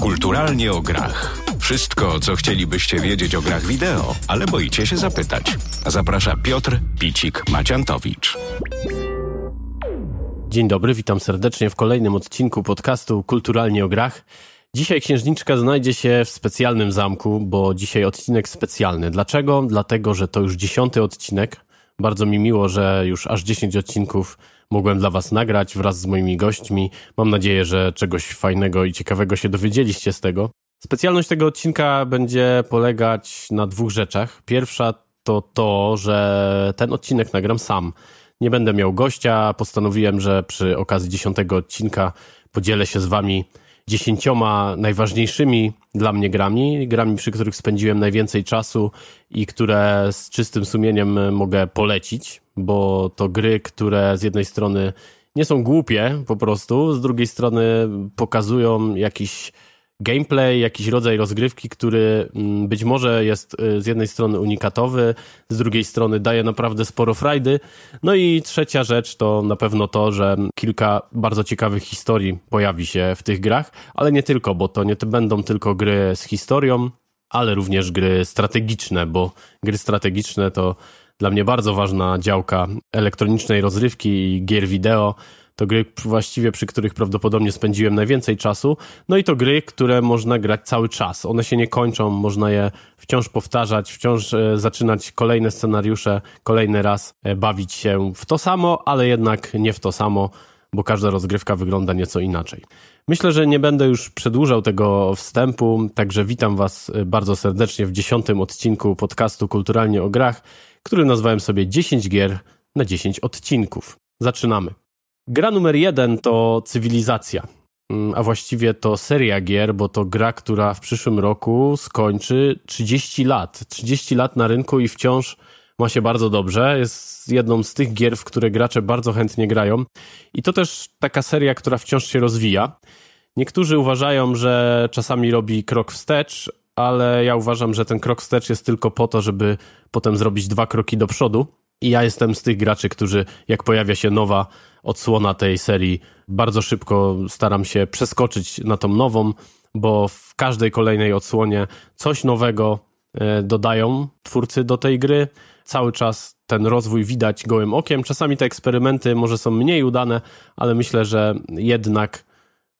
Kulturalnie o grach. Wszystko, co chcielibyście wiedzieć o grach wideo, ale boicie się zapytać. Zaprasza Piotr Picik-Maciantowicz. Dzień dobry, witam serdecznie w kolejnym odcinku podcastu Kulturalnie o grach. Dzisiaj księżniczka znajdzie się w specjalnym zamku, bo dzisiaj odcinek specjalny. Dlaczego? Dlatego, że to już dziesiąty odcinek. Bardzo mi miło, że już aż 10 odcinków mogłem dla Was nagrać wraz z moimi gośćmi. Mam nadzieję, że czegoś fajnego i ciekawego się dowiedzieliście z tego. Specjalność tego odcinka będzie polegać na dwóch rzeczach. Pierwsza to to, że ten odcinek nagram sam. Nie będę miał gościa. Postanowiłem, że przy okazji dziesiątego odcinka podzielę się z Wami dziesięcioma najważniejszymi dla mnie grami, grami, przy których spędziłem najwięcej czasu i które z czystym sumieniem mogę polecić, bo to gry, które z jednej strony nie są głupie po prostu, z drugiej strony pokazują jakiś gameplay, jakiś rodzaj rozgrywki, który mm, być może jest y, z jednej strony unikatowy, z drugiej strony daje naprawdę sporo frajdy. No i trzecia rzecz to na pewno to, że kilka bardzo ciekawych historii pojawi się w tych grach, ale nie tylko, bo to nie będą tylko gry z historią, ale również gry strategiczne, bo gry strategiczne to dla mnie bardzo ważna działka elektronicznej rozrywki i gier wideo. To gry właściwie, przy których prawdopodobnie spędziłem najwięcej czasu. No i to gry, które można grać cały czas. One się nie kończą, można je wciąż powtarzać, wciąż e, zaczynać kolejne scenariusze, kolejny raz e, bawić się w to samo, ale jednak nie w to samo, bo każda rozgrywka wygląda nieco inaczej. Myślę, że nie będę już przedłużał tego wstępu, także witam Was e, bardzo serdecznie w dziesiątym odcinku podcastu Kulturalnie o Grach, który nazwałem sobie 10 gier na 10 odcinków. Zaczynamy. Gra numer jeden to Cywilizacja, mm, a właściwie to seria gier, bo to gra, która w przyszłym roku skończy 30 lat. 30 lat na rynku i wciąż ma się bardzo dobrze. Jest jedną z tych gier, w które gracze bardzo chętnie grają. I to też taka seria, która wciąż się rozwija. Niektórzy uważają, że czasami robi krok wstecz, ale ja uważam, że ten krok wstecz jest tylko po to, żeby potem zrobić dwa kroki do przodu. I ja jestem z tych graczy, którzy jak pojawia się nowa odsłona tej serii, bardzo szybko staram się przeskoczyć na tą nową, bo w każdej kolejnej odsłonie coś nowego e, dodają twórcy do tej gry. Cały czas ten rozwój widać gołym okiem. Czasami te eksperymenty może są mniej udane, ale myślę, że jednak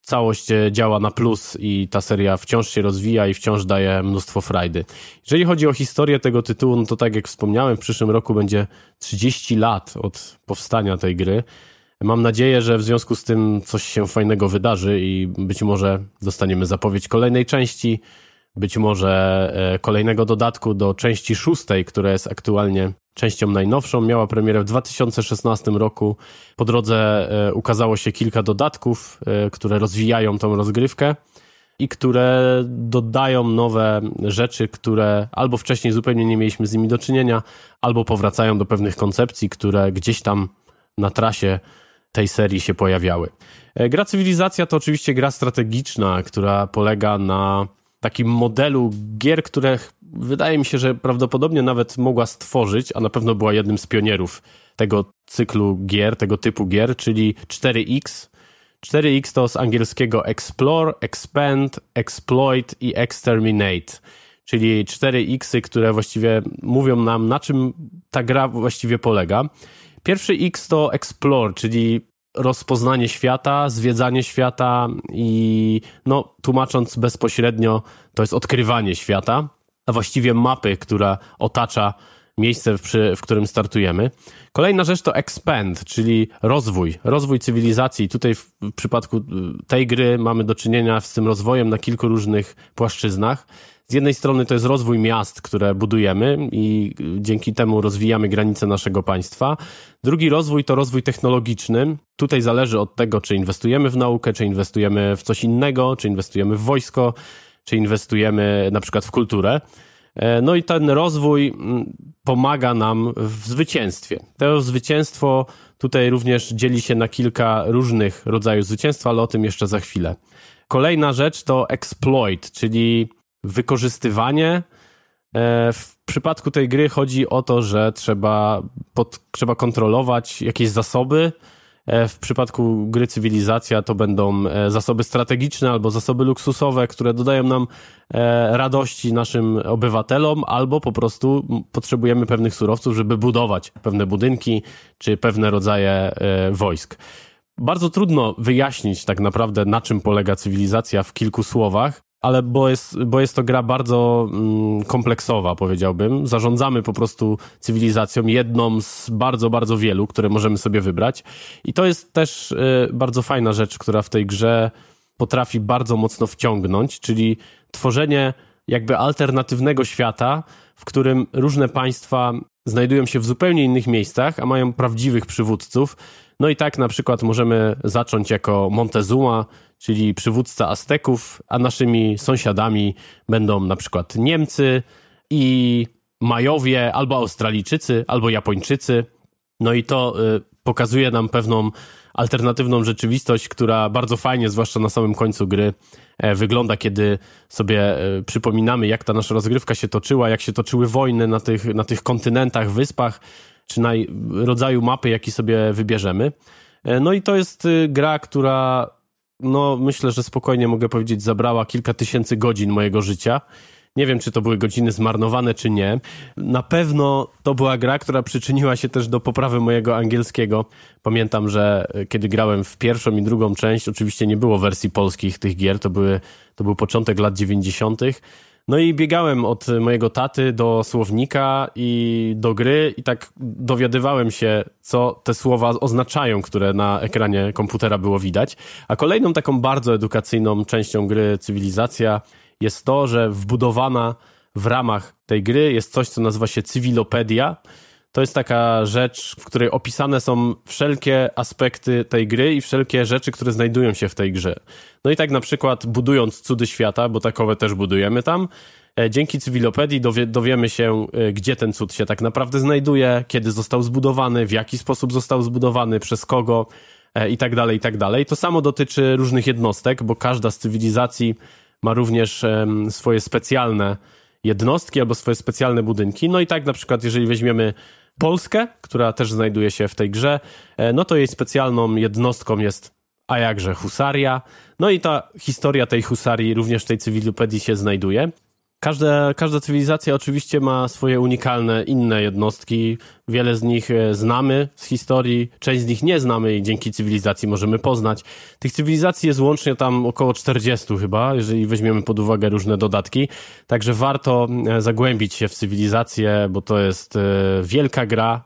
całość e, działa na plus i ta seria wciąż się rozwija i wciąż daje mnóstwo frajdy. Jeżeli chodzi o historię tego tytułu, no to tak jak wspomniałem, w przyszłym roku będzie 30 lat od powstania tej gry. Mam nadzieję, że w związku z tym coś się fajnego wydarzy i być może dostaniemy zapowiedź kolejnej części, być może e, kolejnego dodatku do części szóstej, która jest aktualnie częścią najnowszą. Miała premierę w 2016 roku. Po drodze e, ukazało się kilka dodatków, e, które rozwijają tą rozgrywkę i które dodają nowe rzeczy, które albo wcześniej zupełnie nie mieliśmy z nimi do czynienia, albo powracają do pewnych koncepcji, które gdzieś tam na trasie tej serii się pojawiały. Gra Cywilizacja to oczywiście gra strategiczna, która polega na takim modelu gier, które wydaje mi się, że prawdopodobnie nawet mogła stworzyć, a na pewno była jednym z pionierów tego cyklu gier, tego typu gier, czyli 4X. 4X to z angielskiego Explore, Expand, Exploit i Exterminate. Czyli 4X, które właściwie mówią nam, na czym ta gra właściwie polega. Pierwszy X to Explore, czyli rozpoznanie świata, zwiedzanie świata i no, tłumacząc bezpośrednio, to jest odkrywanie świata, a właściwie mapy, która otacza miejsce, przy, w którym startujemy. Kolejna rzecz to expand, czyli rozwój, rozwój cywilizacji. Tutaj w, w przypadku tej gry mamy do czynienia z tym rozwojem na kilku różnych płaszczyznach. Z jednej strony to jest rozwój miast, które budujemy i dzięki temu rozwijamy granice naszego państwa. Drugi rozwój to rozwój technologiczny. Tutaj zależy od tego, czy inwestujemy w naukę, czy inwestujemy w coś innego, czy inwestujemy w wojsko, czy inwestujemy na przykład w kulturę. E, no i ten rozwój mm, pomaga nam w zwycięstwie. To zwycięstwo tutaj również dzieli się na kilka różnych rodzajów zwycięstwa, ale o tym jeszcze za chwilę. Kolejna rzecz to exploit, czyli wykorzystywanie. E, w przypadku tej gry chodzi o to, że trzeba, pod, trzeba kontrolować jakieś zasoby, E, w przypadku gry Cywilizacja to będą e, zasoby strategiczne albo zasoby luksusowe, które dodają nam radości naszym obywatelom, albo po prostu potrzebujemy pewnych surowców, żeby budować pewne budynki czy pewne rodzaje wojsk. Bardzo trudno wyjaśnić tak naprawdę, na czym polega cywilizacja w kilku słowach, ale bo jest, bo jest to gra bardzo mm, kompleksowa, powiedziałbym. Zarządzamy po prostu cywilizacją, jedną z bardzo, bardzo wielu, które możemy sobie wybrać. I to jest też y, bardzo fajna rzecz, która w tej grze potrafi bardzo mocno wciągnąć, czyli tworzenie jakby alternatywnego świata, w którym różne państwa znajdują się w zupełnie innych miejscach, a mają prawdziwych przywódców. No i tak na przykład możemy zacząć jako Montezuma, czyli przywódca Azteków, a naszymi sąsiadami będą na przykład Niemcy i Majowie, albo Australijczycy, albo Japończycy. No i to y, pokazuje nam pewną alternatywną rzeczywistość, która bardzo fajnie, zwłaszcza na samym końcu gry, e, wygląda, kiedy sobie e, przypominamy, jak ta nasza rozgrywka się toczyła, jak się toczyły wojny na tych, na tych kontynentach, wyspach, czy na rodzaju mapy, jaki sobie wybierzemy. E, no i to jest y, gra, która no myślę, że spokojnie mogę powiedzieć, zabrała kilka tysięcy godzin mojego życia. Nie wiem, czy to były godziny zmarnowane, czy nie. Na pewno to była gra, która przyczyniła się też do poprawy mojego angielskiego. Pamiętam, że kiedy grałem w pierwszą i drugą część, oczywiście nie było wersji polskich tych gier, to, były, to był początek lat 90. No i biegałem od mojego taty do słownika i do gry i tak dowiadywałem się, co te słowa oznaczają, które na ekranie komputera było widać. A kolejną taką bardzo edukacyjną częścią gry Cywilizacja jest to, że wbudowana w ramach tej gry jest coś, co nazywa się Cywilopedia. To jest taka rzecz, w której opisane są wszelkie aspekty tej gry i wszelkie rzeczy, które znajdują się w tej grze. No i tak na przykład budując cudy świata, bo takowe też budujemy tam, e, dzięki cywilopedii dowie, dowiemy się, e, gdzie ten cud się tak naprawdę znajduje, kiedy został zbudowany, w jaki sposób został zbudowany, przez kogo e, i tak dalej, i tak dalej. To samo dotyczy różnych jednostek, bo każda z cywilizacji ma również swoje specjalne jednostki albo swoje specjalne budynki. No i tak na przykład, jeżeli weźmiemy Polskę, która też znajduje się w tej grze, e, no to jej specjalną jednostką jest a jakże husaria. No i ta historia tej husarii również w tej cywilopedii się znajduje. Każda, każda cywilizacja oczywiście ma swoje unikalne inne jednostki. Wiele z nich e, znamy z historii, część z nich nie znamy i dzięki cywilizacji możemy poznać. Tych cywilizacji jest łącznie tam około 40 chyba, jeżeli weźmiemy pod uwagę różne dodatki. Także warto e, zagłębić się w cywilizację, bo to jest e, wielka gra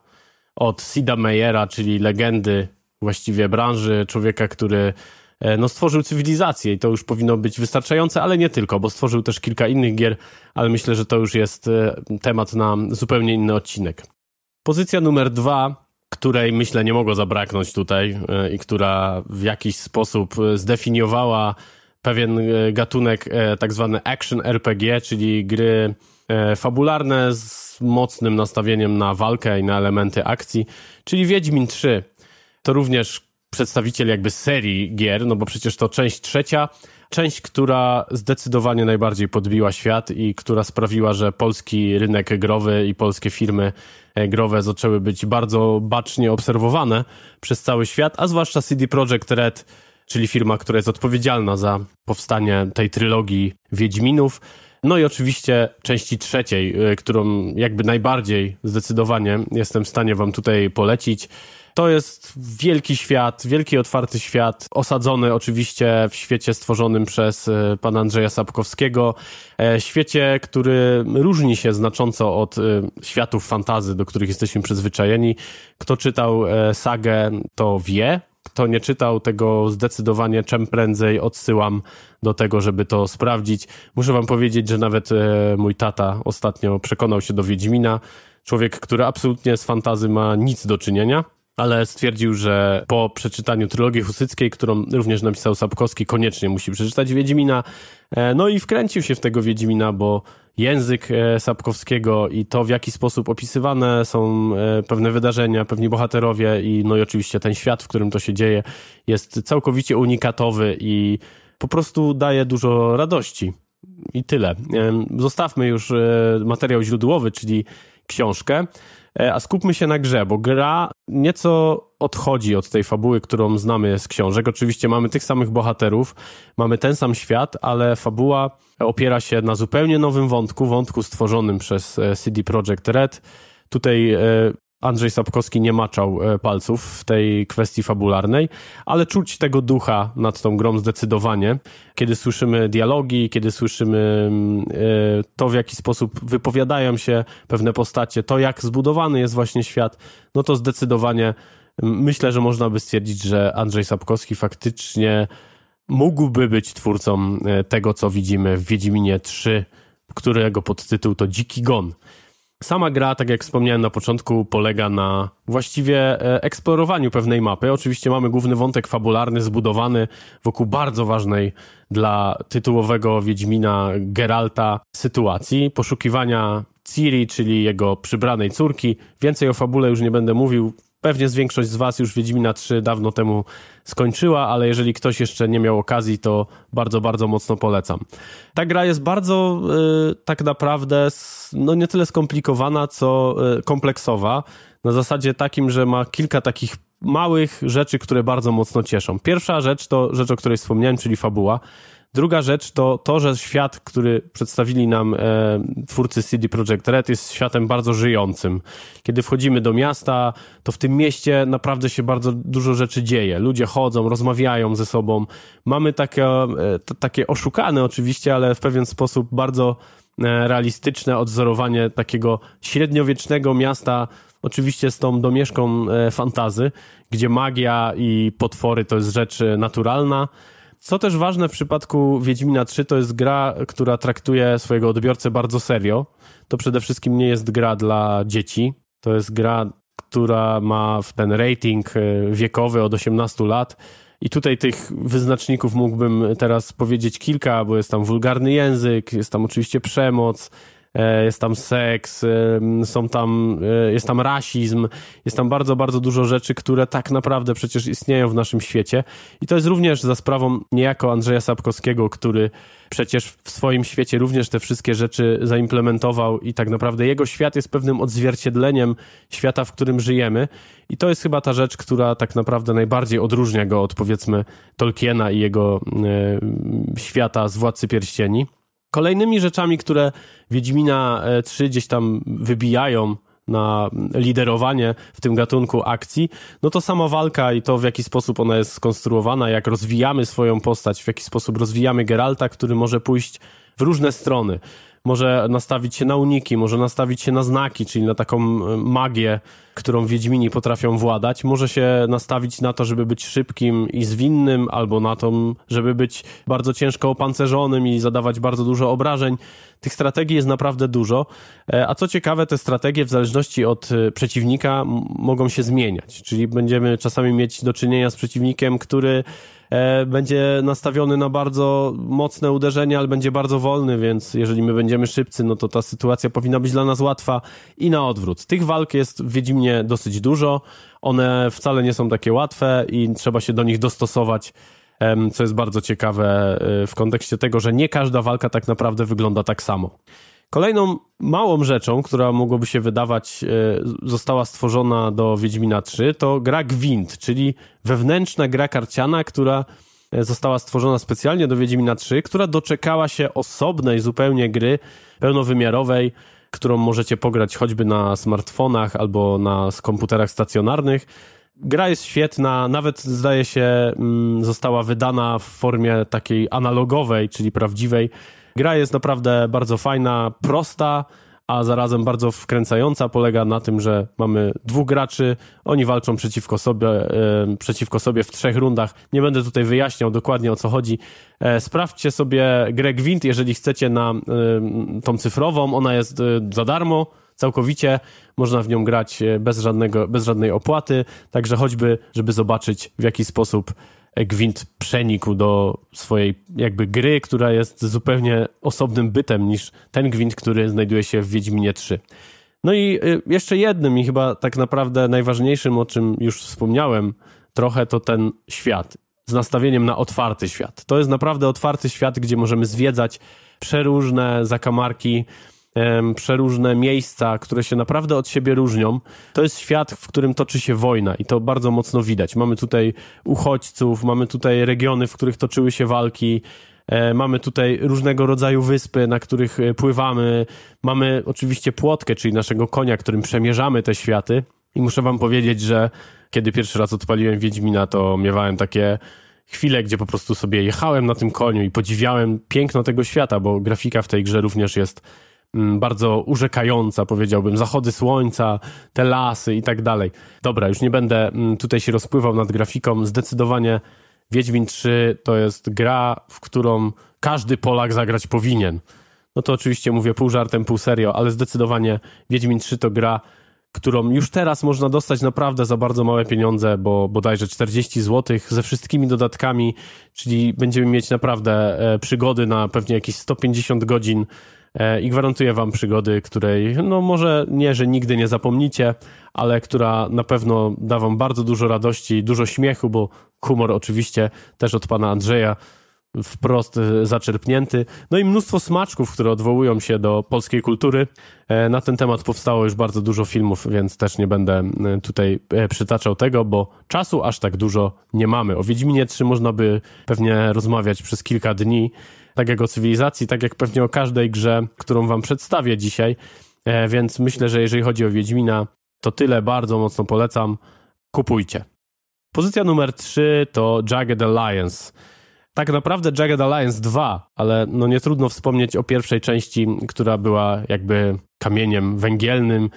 od Sida Meyera, czyli legendy właściwie branży, człowieka, który no, stworzył cywilizację i to już powinno być wystarczające, ale nie tylko, bo stworzył też kilka innych gier, ale myślę, że to już jest e, temat na zupełnie inny odcinek. Pozycja numer dwa, której myślę nie mogło zabraknąć tutaj e, i która w jakiś sposób zdefiniowała pewien gatunek tak zwany action RPG, czyli gry fabularne z mocnym nastawieniem na walkę i na elementy akcji, czyli Wiedźmin 3. To również przedstawiciel jakby serii gier, no bo przecież to część trzecia, część, która zdecydowanie najbardziej podbiła świat i która sprawiła, że polski rynek growy i polskie firmy e, growe zaczęły być bardzo bacznie obserwowane przez cały świat, a zwłaszcza CD Projekt Red, czyli firma, która jest odpowiedzialna za powstanie tej trylogii Wiedźminów. No i oczywiście części trzeciej, e, którą jakby najbardziej zdecydowanie jestem w stanie wam tutaj polecić. To jest wielki świat, wielki otwarty świat, osadzony oczywiście w świecie stworzonym przez e, pana Andrzeja Sapkowskiego. E, świecie, który różni się znacząco od e, światów fantazy, do których jesteśmy przyzwyczajeni. Kto czytał sagę, to wie. Kto nie czytał tego zdecydowanie czym prędzej odsyłam do tego, żeby to sprawdzić. Muszę wam powiedzieć, że nawet mój tata ostatnio przekonał się do Wiedźmina. Człowiek, który absolutnie z fantazy ma nic do czynienia ale stwierdził, że po przeczytaniu trylogii husyckiej, którą również napisał Sapkowski, koniecznie musi przeczytać Wiedźmina. E, no i wkręcił się w tego Wiedźmina, bo język e, Sapkowskiego i to, w jaki sposób opisywane są e, pewne wydarzenia, pewni bohaterowie i no i oczywiście ten świat, w którym to się dzieje, jest całkowicie unikatowy i po prostu daje dużo radości. I tyle. Zostawmy już materiał źródłowy, czyli książkę. E, a skupmy się na grze, bo gra nieco odchodzi od tej fabuły, którą znamy z książek. Oczywiście mamy tych samych bohaterów, mamy ten sam świat, ale fabuła opiera się na zupełnie nowym wątku, wątku stworzonym przez e, CD Projekt Red. Tutaj Andrzej Sapkowski nie maczał e, palców w tej kwestii fabularnej, ale czuć tego ducha nad tą grą zdecydowanie. Kiedy słyszymy dialogi, kiedy słyszymy mm, e, to, w jaki sposób wypowiadają się pewne postacie, to jak zbudowany jest właśnie świat, no to zdecydowanie myślę, że można by stwierdzić, że Andrzej Sapkowski faktycznie mógłby być twórcą e, tego, co widzimy w Wiedźminie 3, którego podtytuł to Dziki Gon. Sama gra, tak jak wspomniałem na początku, polega na właściwie e, eksplorowaniu pewnej mapy. Oczywiście mamy główny wątek fabularny zbudowany wokół bardzo ważnej dla tytułowego Wiedźmina Geralta sytuacji, poszukiwania Ciri, czyli jego przybranej córki. Więcej o fabule już nie będę mówił. Pewnie z większość z Was już Wiedźmina 3 dawno temu skończyła, ale jeżeli ktoś jeszcze nie miał okazji, to bardzo, bardzo mocno polecam. Ta gra jest bardzo y, tak naprawdę no nie tyle skomplikowana, co y, kompleksowa. Na zasadzie takim, że ma kilka takich małych rzeczy, które bardzo mocno cieszą. Pierwsza rzecz to rzecz, o której wspomniałem, czyli fabuła. Druga rzecz to to, że świat, który przedstawili nam e, twórcy CD Projekt Red jest światem bardzo żyjącym. Kiedy wchodzimy do miasta, to w tym mieście naprawdę się bardzo dużo rzeczy dzieje. Ludzie chodzą, rozmawiają ze sobą. Mamy takie, e, takie oszukane oczywiście, ale w pewien sposób bardzo e, realistyczne odzorowanie takiego średniowiecznego miasta, oczywiście z tą domieszką e, fantazy, gdzie magia i potwory to jest rzecz naturalna, co też ważne w przypadku Wiedźmina 3, to jest gra, która traktuje swojego odbiorcę bardzo serio. To przede wszystkim nie jest gra dla dzieci. To jest gra, która ma ten rating e, wiekowy od 18 lat. I tutaj tych wyznaczników mógłbym teraz powiedzieć kilka, bo jest tam wulgarny język, jest tam oczywiście przemoc, jest tam seks, są tam, e, jest tam rasizm, jest tam bardzo, bardzo dużo rzeczy, które tak naprawdę przecież istnieją w naszym świecie. I to jest również za sprawą niejako Andrzeja Sapkowskiego, który przecież w swoim świecie również te wszystkie rzeczy zaimplementował i tak naprawdę jego świat jest pewnym odzwierciedleniem świata, w którym żyjemy. I to jest chyba ta rzecz, która tak naprawdę najbardziej odróżnia go od powiedzmy Tolkiena i jego e, świata z Władcy Pierścieni. Kolejnymi rzeczami, które Wiedźmina 3 e, gdzieś tam wybijają na liderowanie w tym gatunku akcji, no to sama walka i to w jaki sposób ona jest skonstruowana, jak rozwijamy swoją postać, w jaki sposób rozwijamy Geralta, który może pójść w różne strony może nastawić się na uniki, może nastawić się na znaki, czyli na taką e, magię, którą Wiedźmini potrafią władać. Może się nastawić na to, żeby być szybkim i zwinnym, albo na to, żeby być bardzo ciężko opancerzonym i zadawać bardzo dużo obrażeń. Tych strategii jest naprawdę dużo. E, a co ciekawe, te strategie w zależności od e, przeciwnika mogą się zmieniać. Czyli będziemy czasami mieć do czynienia z przeciwnikiem, który będzie nastawiony na bardzo mocne uderzenia, ale będzie bardzo wolny, więc jeżeli my będziemy szybcy, no to ta sytuacja powinna być dla nas łatwa i na odwrót. Tych walk jest w Wiedźminie dosyć dużo, one wcale nie są takie łatwe i trzeba się do nich dostosować co jest bardzo ciekawe e, w kontekście tego, że nie każda walka tak naprawdę wygląda tak samo. Kolejną małą rzeczą, która mogłoby się wydawać, e, została stworzona do Wiedźmina 3, to gra Gwint, czyli wewnętrzna gra karciana, która e, została stworzona specjalnie do Wiedźmina 3, która doczekała się osobnej zupełnie gry pełnowymiarowej, którą możecie pograć choćby na smartfonach albo na komputerach stacjonarnych. Gra jest świetna, nawet zdaje się mm, została wydana w formie takiej analogowej, czyli prawdziwej Gra jest naprawdę bardzo fajna, prosta, a zarazem bardzo wkręcająca. Polega na tym, że mamy dwóch graczy, oni walczą przeciwko sobie, przeciwko sobie w trzech rundach. Nie będę tutaj wyjaśniał dokładnie o co chodzi. E, sprawdźcie sobie grę Gwint, jeżeli chcecie na tą cyfrową. Ona jest e, za darmo całkowicie. Można w nią grać e, bez, żadnego, bez żadnej opłaty. Także choćby, żeby zobaczyć w jaki sposób Gwint przenikł do swojej jakby gry, która jest zupełnie osobnym bytem niż ten Gwint, który znajduje się w Wiedźminie 3. No i y, jeszcze jednym i chyba tak naprawdę najważniejszym, o czym już wspomniałem trochę, to ten świat z nastawieniem na otwarty świat. To jest naprawdę otwarty świat, gdzie możemy zwiedzać przeróżne zakamarki, przeróżne miejsca, które się naprawdę od siebie różnią. To jest świat, w którym toczy się wojna i to bardzo mocno widać. Mamy tutaj uchodźców, mamy tutaj regiony, w których toczyły się walki, e, Mamy tutaj różnego rodzaju wyspy, na których e, pływamy. Mamy oczywiście płotkę, czyli naszego konia, którym przemierzamy te światy. I muszę wam powiedzieć, że kiedy pierwszy raz odpaliłem Wiedźmina, to miewałem takie chwile, gdzie po prostu sobie jechałem na tym koniu i podziwiałem piękno tego świata, bo grafika w tej grze również jest bardzo urzekająca, powiedziałbym. Zachody słońca, te lasy i tak dalej. Dobra, już nie będę mm, tutaj się rozpływał nad grafiką. Zdecydowanie Wiedźmin 3 to jest gra, w którą każdy Polak zagrać powinien. No to oczywiście mówię pół żartem, pół serio, ale zdecydowanie Wiedźmin 3 to gra, którą już teraz można dostać naprawdę za bardzo małe pieniądze, bo bodajże 40 zł ze wszystkimi dodatkami, czyli będziemy mieć naprawdę e, przygody na pewnie jakieś 150 godzin i gwarantuję wam przygody, której no może nie, że nigdy nie zapomnicie, ale która na pewno da wam bardzo dużo radości, dużo śmiechu, bo humor oczywiście też od pana Andrzeja wprost e, zaczerpnięty. No i mnóstwo smaczków, które odwołują się do polskiej kultury. E, na ten temat powstało już bardzo dużo filmów, więc też nie będę e, tutaj przytaczał tego, bo czasu aż tak dużo nie mamy. O Wiedźminie 3 można by pewnie rozmawiać przez kilka dni, tak jak o cywilizacji, tak jak pewnie o każdej grze, którą wam przedstawię dzisiaj. Więc myślę, że jeżeli chodzi o Wiedźmina, to tyle, bardzo mocno polecam. Kupujcie. Pozycja numer 3 to Jagged Alliance tak naprawdę Jagged Alliance 2, ale no nie trudno wspomnieć o pierwszej części, która była jakby kamieniem węgielnym.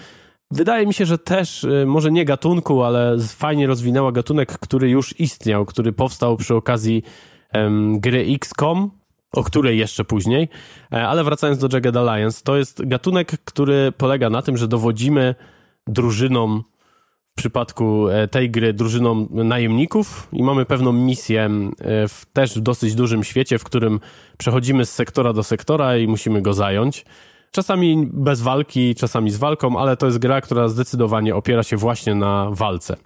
Wydaje mi się, że też, y, może nie gatunku, ale fajnie rozwinęła gatunek, który już istniał, który powstał przy okazji gry XCOM, o której jeszcze później. E, ale wracając do Jagged Alliance, to jest gatunek, który polega na tym, że dowodzimy drużyną w przypadku e, tej gry drużyną najemników i mamy pewną misję e, w też dosyć dużym świecie, w którym przechodzimy z sektora do sektora i musimy go zająć. Czasami bez walki, czasami z walką, ale to jest gra, która zdecydowanie opiera się właśnie na walce.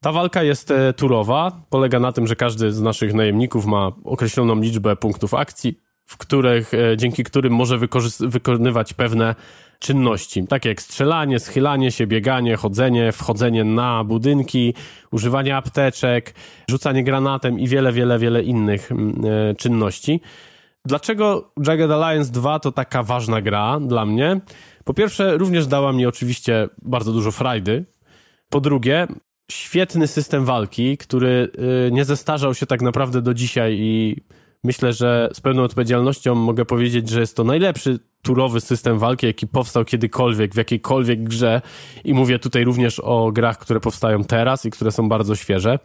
Ta walka jest e, turowa, polega na tym, że każdy z naszych najemników ma określoną liczbę punktów akcji, w których, dzięki którym może wykonywać pewne czynności, takie jak strzelanie, schylanie się, bieganie, chodzenie, wchodzenie na budynki, używanie apteczek, rzucanie granatem i wiele, wiele, wiele innych mm, e, czynności. Dlaczego Jagged Alliance 2 to taka ważna gra dla mnie? Po pierwsze, również dała mi oczywiście bardzo dużo frajdy. Po drugie, świetny system walki, który y, nie zestarzał się tak naprawdę do dzisiaj i myślę, że z pełną odpowiedzialnością mogę powiedzieć, że jest to najlepszy turowy system walki, jaki powstał kiedykolwiek, w jakiejkolwiek grze. I mówię tutaj również o grach, które powstają teraz i które są bardzo świeże.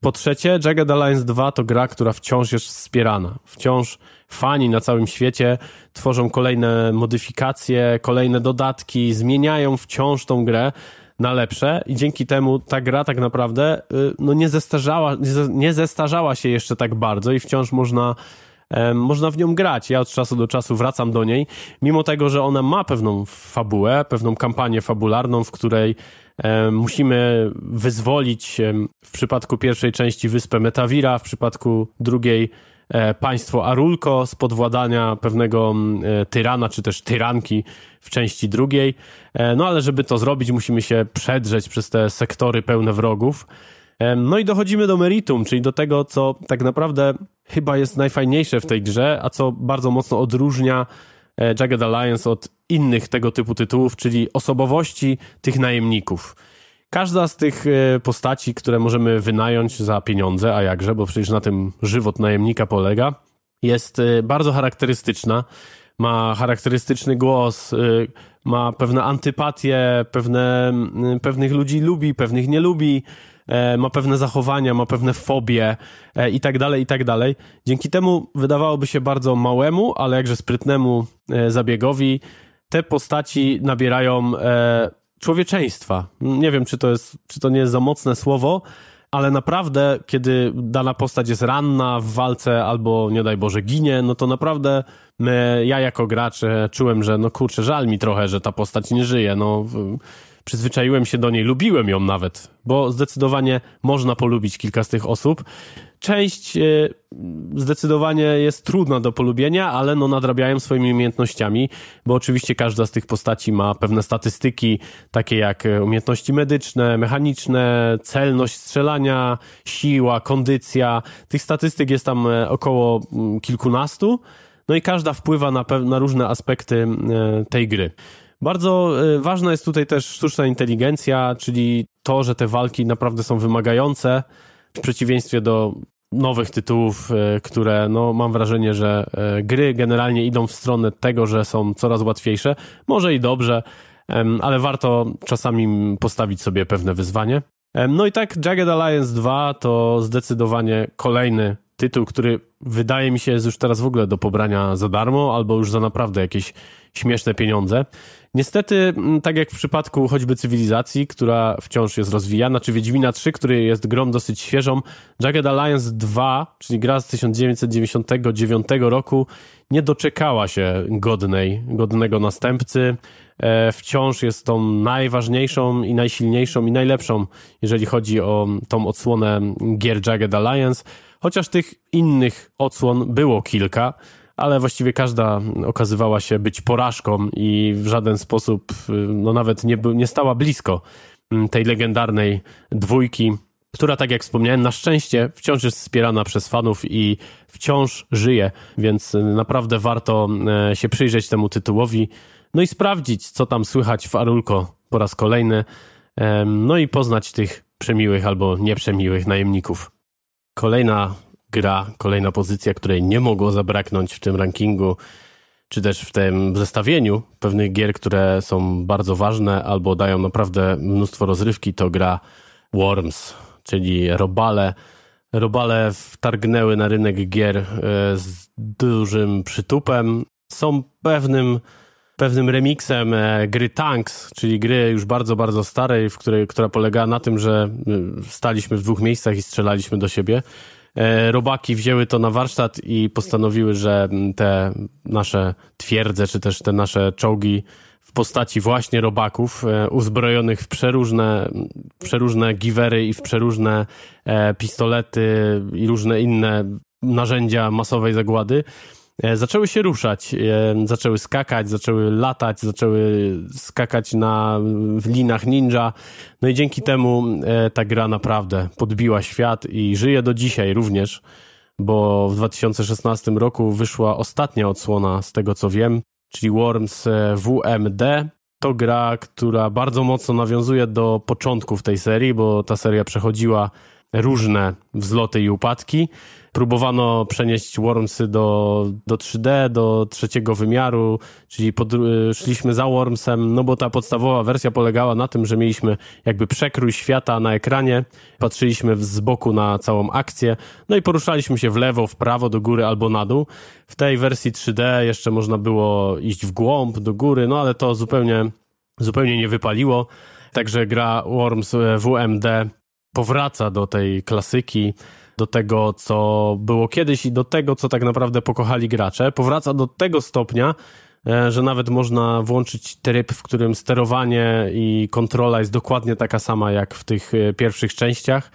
Po trzecie, Jagged Alliance 2 to gra, która wciąż jest wspierana. Wciąż fani na całym świecie tworzą kolejne modyfikacje, kolejne dodatki, zmieniają wciąż tą grę na lepsze i dzięki temu ta gra tak naprawdę y, no nie, zestarzała, nie zestarzała się jeszcze tak bardzo i wciąż można można w nią grać. Ja od czasu do czasu wracam do niej, mimo tego, że ona ma pewną fabułę, pewną kampanię fabularną, w której musimy wyzwolić w przypadku pierwszej części wyspę Metawira, w przypadku drugiej państwo Arulko z podwładania pewnego e, tyrana, czy też tyranki w części drugiej. E, no ale żeby to zrobić, musimy się przedrzeć przez te sektory pełne wrogów. No i dochodzimy do meritum, czyli do tego, co tak naprawdę chyba jest najfajniejsze w tej grze, a co bardzo mocno odróżnia e, Jagged Alliance od innych tego typu tytułów, czyli osobowości tych najemników. Każda z tych e, postaci, które możemy wynająć za pieniądze, a jakże, bo przecież na tym żywot najemnika polega, jest e, bardzo charakterystyczna. Ma charakterystyczny głos, ma pewne antypatie, pewne, pewnych ludzi lubi, pewnych nie lubi E, ma pewne zachowania, ma pewne fobie e, i tak dalej, i tak dalej. Dzięki temu wydawałoby się bardzo małemu, ale jakże sprytnemu e, zabiegowi te postaci nabierają człowieczeństwa. Nie wiem, czy to, jest, czy to nie jest za mocne słowo, ale naprawdę, kiedy dana postać jest ranna w walce albo nie daj Boże ginie, no to naprawdę my, ja jako gracz czułem, że no kurczę, żal mi trochę, że ta postać nie żyje. No, przyzwyczaiłem się do niej, lubiłem ją nawet, bo zdecydowanie można polubić kilka z tych osób. Część e, zdecydowanie jest trudna do polubienia, ale no nadrabiają swoimi umiejętnościami, bo oczywiście każda z tych postaci ma pewne statystyki, takie jak e, umiejętności medyczne, mechaniczne, celność strzelania, siła, kondycja. Tych statystyk jest tam e, około mm, kilkunastu, no i każda wpływa na, na różne aspekty tej gry. Bardzo ważna jest tutaj też sztuczna inteligencja, czyli to, że te walki naprawdę są wymagające, w przeciwieństwie do nowych tytułów, e, które no, mam wrażenie, że e, gry generalnie idą w stronę tego, że są coraz łatwiejsze. Może i dobrze, ale warto czasami postawić sobie pewne wyzwanie. No i tak Jagged Alliance 2 to zdecydowanie kolejny tytuł, który wydaje mi się jest już teraz w ogóle do pobrania za darmo albo już za naprawdę jakieś śmieszne pieniądze. Niestety, mm, tak jak w przypadku choćby cywilizacji, która wciąż jest rozwijana, czy Wiedźmina 3, który jest grą dosyć świeżą, Jagged Alliance 2, czyli gra z 1999 roku, nie doczekała się godnej, godnego następcy. E, wciąż jest tą najważniejszą i najsilniejszą i najlepszą, jeżeli chodzi o tą odsłonę gier Jagged Alliance. Chociaż tych innych odsłon było kilka, ale właściwie każda okazywała się być porażką i w żaden sposób, no nawet nie, nie stała blisko mm, tej legendarnej dwójki, która, tak jak wspomniałem, na szczęście wciąż jest wspierana przez fanów i wciąż żyje, więc naprawdę warto e, się przyjrzeć temu tytułowi, no i sprawdzić, co tam słychać w Arulko po raz kolejny, no i poznać tych przemiłych albo nieprzemiłych najemników. Kolejna gra, kolejna pozycja, której nie mogło zabraknąć w tym rankingu, czy też w tym zestawieniu pewnych gier, które są bardzo ważne albo dają naprawdę mnóstwo rozrywki, to gra Worms, czyli robale. Robale wtargnęły na rynek gier e, z dużym przytupem. Są pewnym, pewnym remixem e, gry Tanks, czyli gry już bardzo, bardzo starej, w której, która polegała na tym, że e, staliśmy w dwóch miejscach i strzelaliśmy do siebie. E, robaki wzięły to na warsztat i postanowiły, że te nasze twierdze, czy też te nasze czołgi w postaci właśnie robaków, e, uzbrojonych w przeróżne, przeróżne giwery i w przeróżne pistolety i różne inne narzędzia masowej zagłady, zaczęły się ruszać, e, zaczęły skakać, zaczęły latać, zaczęły skakać na w linach ninja. No i dzięki temu e, ta gra naprawdę podbiła świat i żyje do dzisiaj również, bo w 2016 roku wyszła ostatnia odsłona z tego co wiem, czyli Worms WMD. To gra, która bardzo mocno nawiązuje do początków tej serii, bo ta seria przechodziła różne wzloty i upadki. Próbowano przenieść Wormsy do, do 3D, do trzeciego wymiaru, czyli pod, szliśmy za Wormsem, no bo ta podstawowa wersja polegała na tym, że mieliśmy jakby przekrój świata na ekranie, patrzyliśmy z boku na całą akcję, no i poruszaliśmy się w lewo, w prawo, do góry albo na dół. W tej wersji 3D jeszcze można było iść w głąb, do góry, no ale to zupełnie, zupełnie nie wypaliło. Także gra Worms WMD powraca do tej klasyki, do tego, co było kiedyś i do tego, co tak naprawdę pokochali gracze. Powraca do tego stopnia, e, że nawet można włączyć tryb, w którym sterowanie i kontrola jest dokładnie taka sama jak w tych e, pierwszych częściach.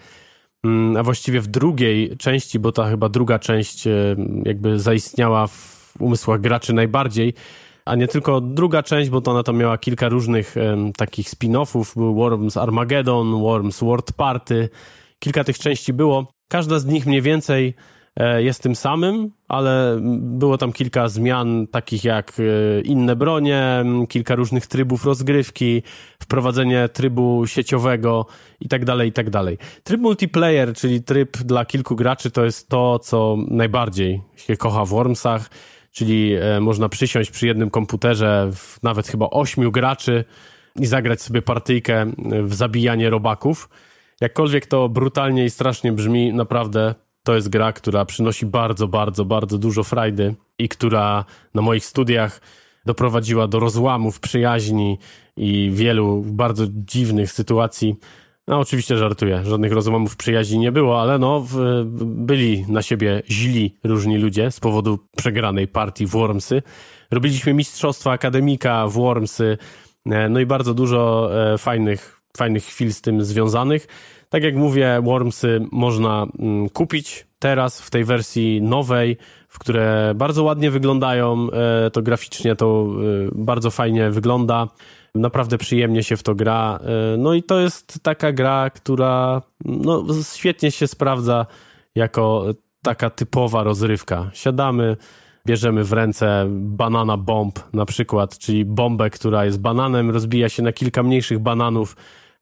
Mm, a właściwie w drugiej części, bo ta chyba druga część e, jakby zaistniała w umysłach graczy najbardziej, a nie tylko druga część, bo to ona tam miała kilka różnych um, takich spin-offów. Był Worms Armageddon, Worms World Party. Kilka tych części było. Każda z nich mniej więcej e, jest tym samym, ale było tam kilka zmian, takich jak e, inne bronie, kilka różnych trybów rozgrywki, wprowadzenie trybu sieciowego i tak dalej, i tak dalej. Tryb multiplayer, czyli tryb dla kilku graczy, to jest to, co najbardziej się kocha w Wormsach czyli e, można przysiąść przy jednym komputerze, w nawet chyba ośmiu graczy i zagrać sobie partyjkę w zabijanie robaków. Jakkolwiek to brutalnie i strasznie brzmi, naprawdę to jest gra, która przynosi bardzo, bardzo, bardzo dużo frajdy i która na moich studiach doprowadziła do rozłamów przyjaźni i wielu bardzo dziwnych sytuacji. No oczywiście żartuję, żadnych rozumów przyjaźni nie było, ale no w, byli na siebie źli różni ludzie z powodu przegranej partii w Wormsy. Robiliśmy mistrzostwa akademika w Wormsy, no i bardzo dużo fajnych, fajnych chwil z tym związanych. Tak jak mówię, Wormsy można mm, kupić teraz w tej wersji nowej, w które bardzo ładnie wyglądają, e, to graficznie to e, bardzo fajnie wygląda. Naprawdę przyjemnie się w to gra. E, no i to jest taka gra, która no, świetnie się sprawdza jako taka typowa rozrywka. Siadamy, bierzemy w ręce banana bomb na przykład, czyli bombę, która jest bananem, rozbija się na kilka mniejszych bananów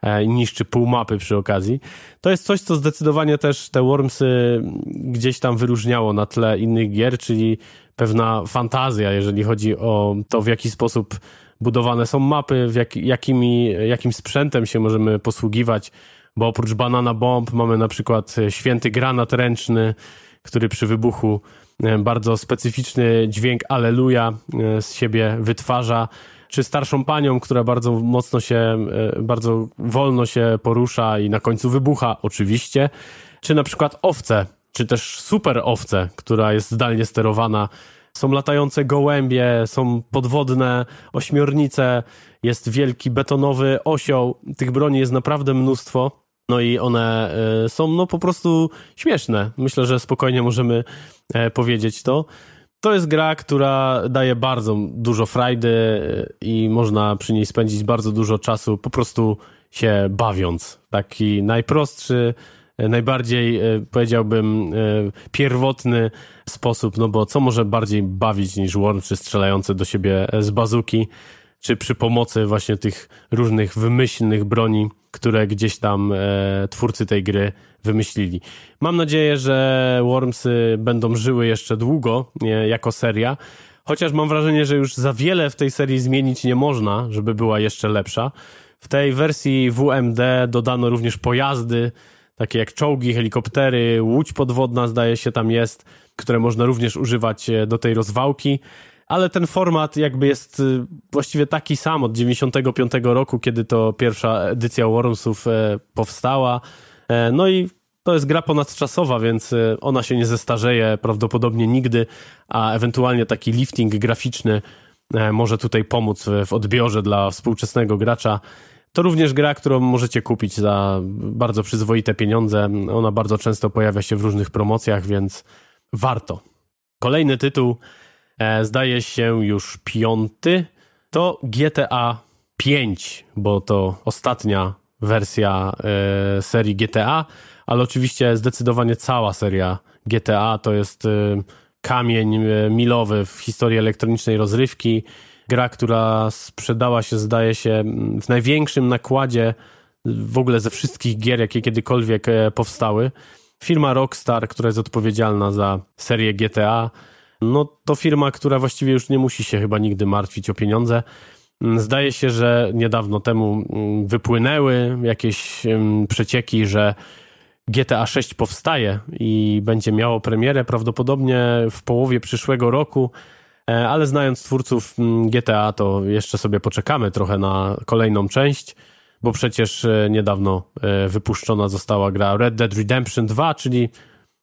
E, i niszczy pół mapy przy okazji. To jest coś, co zdecydowanie też te Wormsy gdzieś tam wyróżniało na tle innych gier, czyli pewna fantazja, jeżeli chodzi o to, w jaki sposób budowane są mapy, jak, jakimi, jakim sprzętem się możemy posługiwać, bo oprócz banana bomb mamy na przykład święty granat ręczny, który przy wybuchu e, bardzo specyficzny dźwięk Aleluja e, z siebie wytwarza czy starszą panią, która bardzo mocno się, e, bardzo wolno się porusza i na końcu wybucha, oczywiście, czy na przykład owce, czy też super owce, która jest zdalnie sterowana. Są latające gołębie, są podwodne ośmiornice, jest wielki betonowy osioł. Tych broni jest naprawdę mnóstwo. No i one e, są no po prostu śmieszne. Myślę, że spokojnie możemy e, powiedzieć to. To jest gra, która daje bardzo dużo frajdy i można przy niej spędzić bardzo dużo czasu po prostu się bawiąc. Taki najprostszy, najbardziej e, powiedziałbym e, pierwotny sposób, no bo co może bardziej bawić niż łączy strzelające do siebie z bazuki, czy przy pomocy właśnie tych różnych wymyślnych broni, które gdzieś tam e, twórcy tej gry wymyślili. Mam nadzieję, że Wormsy będą żyły jeszcze długo jako seria, chociaż mam wrażenie, że już za wiele w tej serii zmienić nie można, żeby była jeszcze lepsza. W tej wersji WMD dodano również pojazdy, takie jak czołgi, helikoptery, łódź podwodna zdaje się tam jest, które można również używać e, do tej rozwałki ale ten format jakby jest y, właściwie taki sam od 95 roku, kiedy to pierwsza edycja Wormsów e, powstała. E, no i to jest gra ponadczasowa, więc e, ona się nie zestarzeje prawdopodobnie nigdy, a ewentualnie taki lifting graficzny może tutaj pomóc w odbiorze dla współczesnego gracza. To również gra, którą możecie kupić za bardzo przyzwoite pieniądze. Ona bardzo często pojawia się w różnych promocjach, więc warto. Kolejny tytuł E, zdaje się już piąty, to GTA 5, bo to ostatnia wersja e, serii GTA, ale oczywiście zdecydowanie cała seria GTA to jest e, kamień milowy w historii elektronicznej rozrywki. Gra, która sprzedała się, zdaje się, w największym nakładzie w ogóle ze wszystkich gier, jakie kiedykolwiek powstały. Firma Rockstar, która jest odpowiedzialna za serię GTA, no to firma, która właściwie już nie musi się chyba nigdy martwić o pieniądze. Mm, zdaje się, że niedawno temu mm, wypłynęły jakieś mm, przecieki, że GTA 6 powstaje i będzie miało premierę prawdopodobnie w połowie przyszłego roku, e, ale znając twórców GTA, to jeszcze sobie poczekamy trochę na kolejną część, bo przecież e, niedawno e, wypuszczona została gra Red Dead Redemption 2, czyli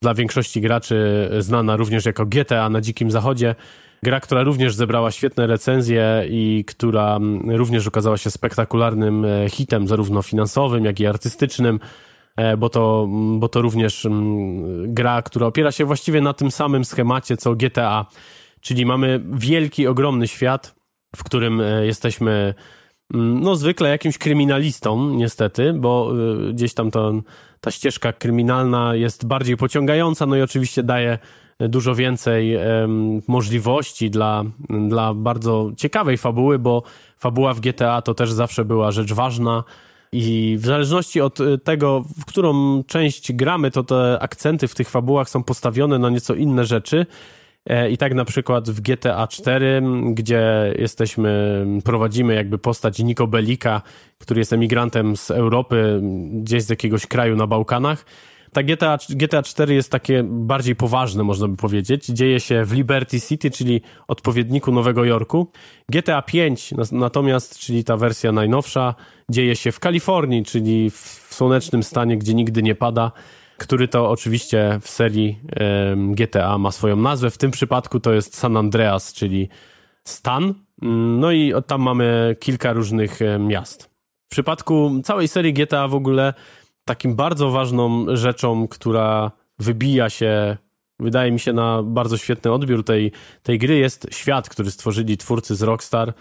dla większości graczy znana również jako GTA na Dzikim Zachodzie. Gra, która również zebrała świetne recenzje i która mm, również okazała się spektakularnym e, hitem, zarówno finansowym, jak i artystycznym, e, bo to, mm, bo to również mm, gra, która opiera się właściwie na tym samym schemacie co GTA, czyli mamy wielki, ogromny świat, w którym e, jesteśmy no zwykle jakimś kryminalistą, niestety, bo gdzieś tam to ta ścieżka kryminalna jest bardziej pociągająca, no i oczywiście daje dużo więcej możliwości dla, dla bardzo ciekawej fabuły, bo fabuła w GTA to też zawsze była rzecz ważna. I w zależności od tego, w którą część gramy, to te akcenty w tych fabułach są postawione na nieco inne rzeczy. E, I tak na przykład w GTA 4, gdzie jesteśmy, prowadzimy jakby postać Niko Belika, który jest emigrantem z Europy, gdzieś z jakiegoś kraju na Bałkanach. Ta GTA, GTA 4 jest takie bardziej poważne, można by powiedzieć. Dzieje się w Liberty City, czyli odpowiedniku Nowego Jorku. GTA 5 natomiast, czyli ta wersja najnowsza, dzieje się w Kalifornii, czyli w słonecznym stanie, gdzie nigdy nie pada który to oczywiście w serii GTA ma swoją nazwę. W tym przypadku to jest San Andreas, czyli stan Mm, no i tam mamy kilka różnych miast. W przypadku całej serii GTA w ogóle takim bardzo ważną rzeczą, która wybija się, wydaje mi się, na bardzo świetny odbiór tej, tej gry jest świat, który stworzyli twórcy z Rockstar.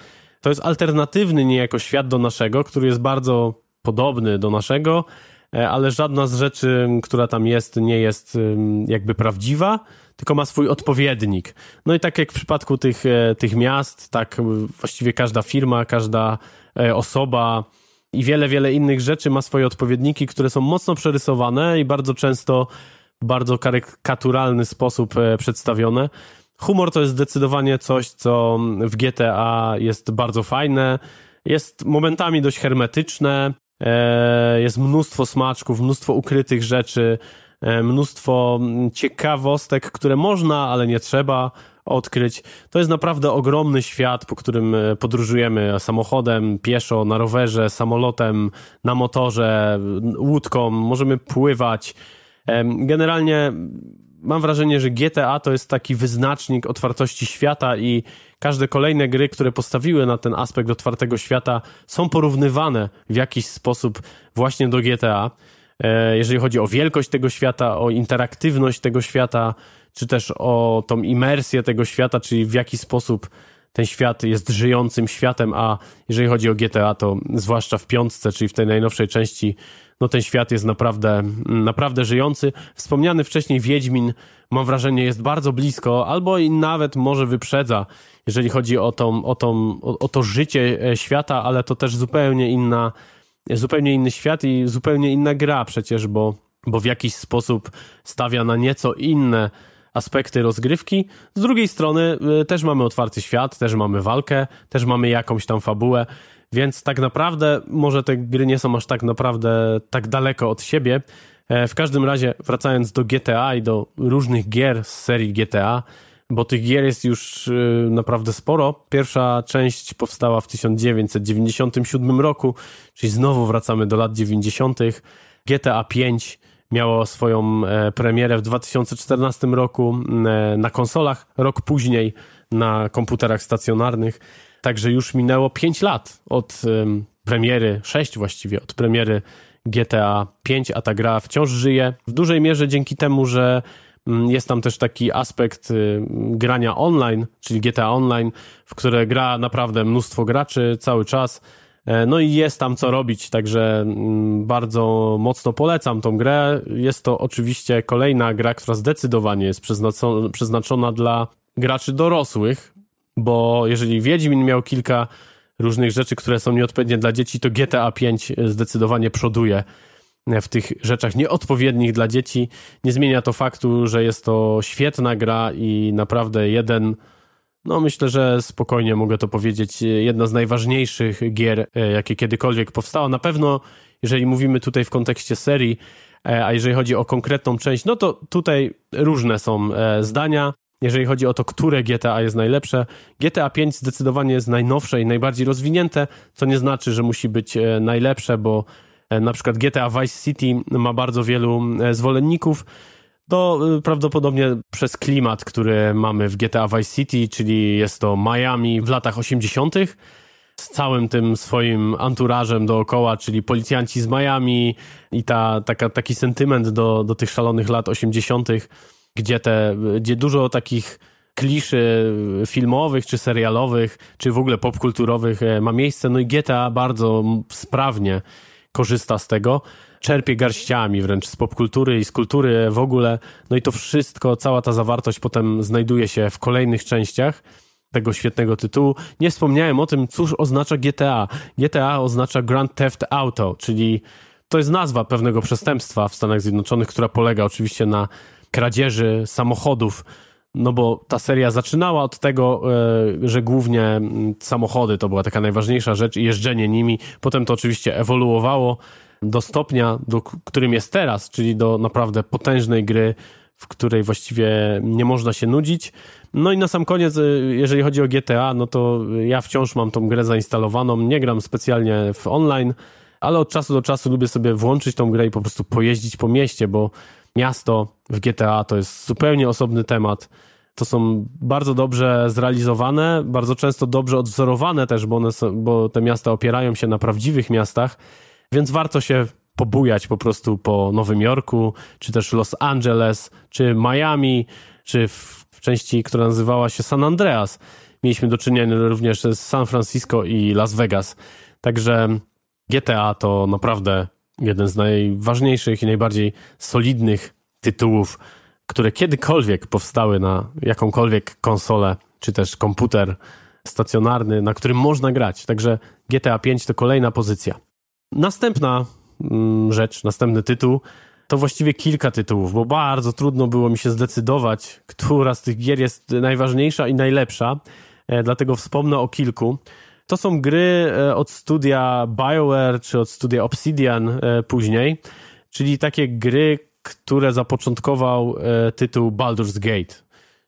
To jest alternatywny niejako świat do naszego, który jest bardzo podobny do naszego, ale żadna z rzeczy, która tam jest, nie jest jakby prawdziwa, tylko ma swój odpowiednik. No i tak jak w przypadku tych, e, tych miast, tak właściwie każda firma, każda e, osoba i wiele, wiele innych rzeczy ma swoje odpowiedniki, które są mocno przerysowane i bardzo często w bardzo karykaturalny sposób przedstawione. Humor to jest zdecydowanie coś, co w GTA jest bardzo fajne. Jest momentami dość hermetyczne, e, jest mnóstwo smaczków, mnóstwo ukrytych rzeczy, e, mnóstwo ciekawostek, które można, ale nie trzeba odkryć. To jest naprawdę ogromny świat, po którym e, podróżujemy samochodem, pieszo, na rowerze, samolotem, na motorze, łódką, możemy pływać. Generalnie mam wrażenie, że GTA to jest taki wyznacznik otwartości świata i każde kolejne gry, które postawiły na ten aspekt otwartego świata, są porównywane w jakiś sposób właśnie do GTA. E, jeżeli chodzi o wielkość tego świata, o interaktywność tego świata, czy też o tą imersję tego świata, czyli w jaki sposób ten świat jest żyjącym światem, a jeżeli chodzi o GTA, to zwłaszcza w piątce, czyli w tej najnowszej części, no ten świat jest naprawdę, naprawdę żyjący. Wspomniany wcześniej Wiedźmin, mam wrażenie, jest bardzo blisko, albo i nawet może wyprzedza, jeżeli chodzi o, tą, o, tą, o, o to życie e, świata, ale to też zupełnie inna, zupełnie inny świat i zupełnie inna gra przecież, bo, bo w jakiś sposób stawia na nieco inne aspekty rozgrywki. Z drugiej strony y, też mamy otwarty świat, też mamy walkę, też mamy jakąś tam fabułę, więc tak naprawdę może te gry nie są aż tak naprawdę tak daleko od siebie. E, w każdym razie, wracając do GTA i do różnych gier z serii GTA, bo tych gier jest już y, naprawdę sporo. Pierwsza część powstała w 1997 roku, czyli znowu wracamy do lat 90. GTA 5 miało swoją e, premierę w 2014 roku e, na konsolach, rok później na komputerach stacjonarnych. Także już minęło 5 lat od premiery, 6 właściwie, od premiery GTA 5, a ta gra wciąż żyje. W dużej mierze dzięki temu, że jest tam też taki aspekt y, grania online, czyli GTA Online, w które gra naprawdę mnóstwo graczy cały czas no i jest tam co robić, także mm, bardzo mocno polecam tą grę. Jest to oczywiście kolejna gra, która zdecydowanie jest przeznaczona dla graczy dorosłych, bo jeżeli Wiedźmin miał kilka różnych rzeczy, które są nieodpowiednie dla dzieci, to GTA 5 zdecydowanie przoduje w tych rzeczach nieodpowiednich dla dzieci. Nie zmienia to faktu, że jest to świetna gra i naprawdę jeden no myślę, że spokojnie mogę to powiedzieć, jedna z najważniejszych gier, e, jakie kiedykolwiek powstało. Na pewno, jeżeli mówimy tutaj w kontekście serii, e, a jeżeli chodzi o konkretną część, no to tutaj różne są e, zdania. Jeżeli chodzi o to, które GTA jest najlepsze, GTA 5 zdecydowanie jest najnowsze i najbardziej rozwinięte, co nie znaczy, że musi być najlepsze, bo na przykład GTA Vice City ma bardzo wielu zwolenników, to y, prawdopodobnie przez klimat, który mamy w GTA Vice City, czyli jest to Miami w latach 80., z całym tym swoim anturażem dookoła, czyli policjanci z Miami i ta, taka, taki sentyment do, do tych szalonych lat 80., gdzie, te, gdzie dużo takich kliszy filmowych, czy serialowych, czy w ogóle popkulturowych e, ma miejsce. No i GTA bardzo sprawnie korzysta z tego czerpie garściami wręcz z popkultury i z kultury w ogóle. No i to wszystko, cała ta zawartość potem znajduje się w kolejnych częściach tego świetnego tytułu. Nie wspomniałem o tym, cóż oznacza GTA. GTA oznacza Grand Theft Auto, czyli to jest nazwa pewnego przestępstwa w Stanach Zjednoczonych, która polega oczywiście na kradzieży samochodów. No bo ta seria zaczynała od tego, e, że głównie samochody to była taka najważniejsza rzecz i jeżdżenie nimi. Potem to oczywiście ewoluowało do stopnia, do którym jest teraz, czyli do naprawdę potężnej gry, w której właściwie nie można się nudzić. No i na sam koniec, y, jeżeli chodzi o GTA, no to ja wciąż mam tą grę zainstalowaną, nie gram specjalnie w online, ale od czasu do czasu lubię sobie włączyć tą grę i po prostu pojeździć po mieście, bo miasto w GTA to jest zupełnie osobny temat. To są bardzo dobrze zrealizowane, bardzo często dobrze odwzorowane też, bo, one są, bo te miasta opierają się na prawdziwych miastach, więc warto się pobujać po prostu po Nowym Jorku, czy też Los Angeles, czy Miami, czy w, w części, która nazywała się San Andreas. Mieliśmy do czynienia również z San Francisco i Las Vegas. Także GTA to naprawdę jeden z najważniejszych i najbardziej solidnych tytułów, które kiedykolwiek powstały na jakąkolwiek konsolę, czy też komputer stacjonarny, na którym można grać. Także GTA 5 to kolejna pozycja. Następna mm, rzecz, następny tytuł to właściwie kilka tytułów, bo bardzo trudno było mi się zdecydować, która z tych gier jest najważniejsza i najlepsza, e, dlatego wspomnę o kilku. To są gry e, od studia BioWare czy od studia Obsidian e, później, czyli takie gry, które zapoczątkował tytuł Baldur's Gate.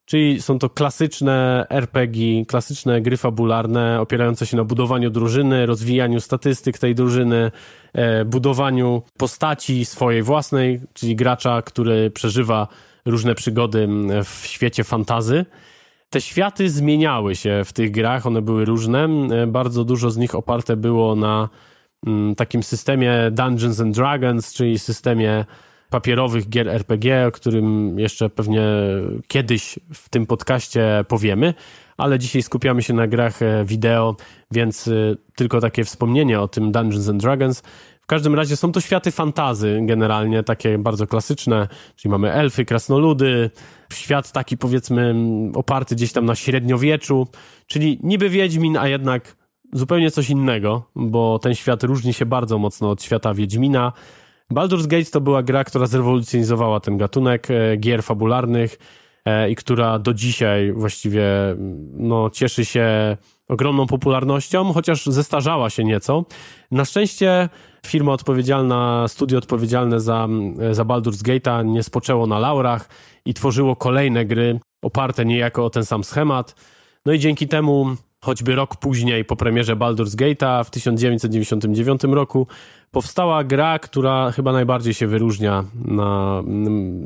Czyli są to klasyczne RPG, klasyczne gry fabularne, opierające się na budowaniu drużyny, rozwijaniu statystyk tej drużyny, budowaniu postaci swojej własnej, czyli gracza, który przeżywa różne przygody w świecie fantazy. Te światy zmieniały się w tych grach, one były różne. E, bardzo dużo z nich oparte było na takim systemie Dungeons and Dragons, czyli systemie papierowych gier RPG, o którym jeszcze pewnie kiedyś w tym podcaście powiemy, ale dzisiaj skupiamy się na grach e, wideo, więc e, tylko takie wspomnienie o tym Dungeons and Dragons. W każdym razie są to światy fantazy generalnie, takie bardzo klasyczne, czyli mamy elfy, krasnoludy, świat taki powiedzmy oparty gdzieś tam na średniowieczu, czyli niby Wiedźmin, a jednak zupełnie coś innego, bo ten świat różni się bardzo mocno od świata Wiedźmina. Baldur's Gate to była gra, która zrewolucjonizowała ten gatunek e, gier fabularnych e, i która do dzisiaj właściwie no, cieszy się ogromną popularnością, chociaż zestarzała się nieco. Na szczęście firma odpowiedzialna, studio odpowiedzialne za, za Baldur's Gate'a nie spoczęło na laurach i tworzyło kolejne gry oparte niejako o ten sam schemat. No i dzięki temu choćby rok później po premierze Baldur's Gate'a w 1999 roku powstała gra, która chyba najbardziej się wyróżnia na,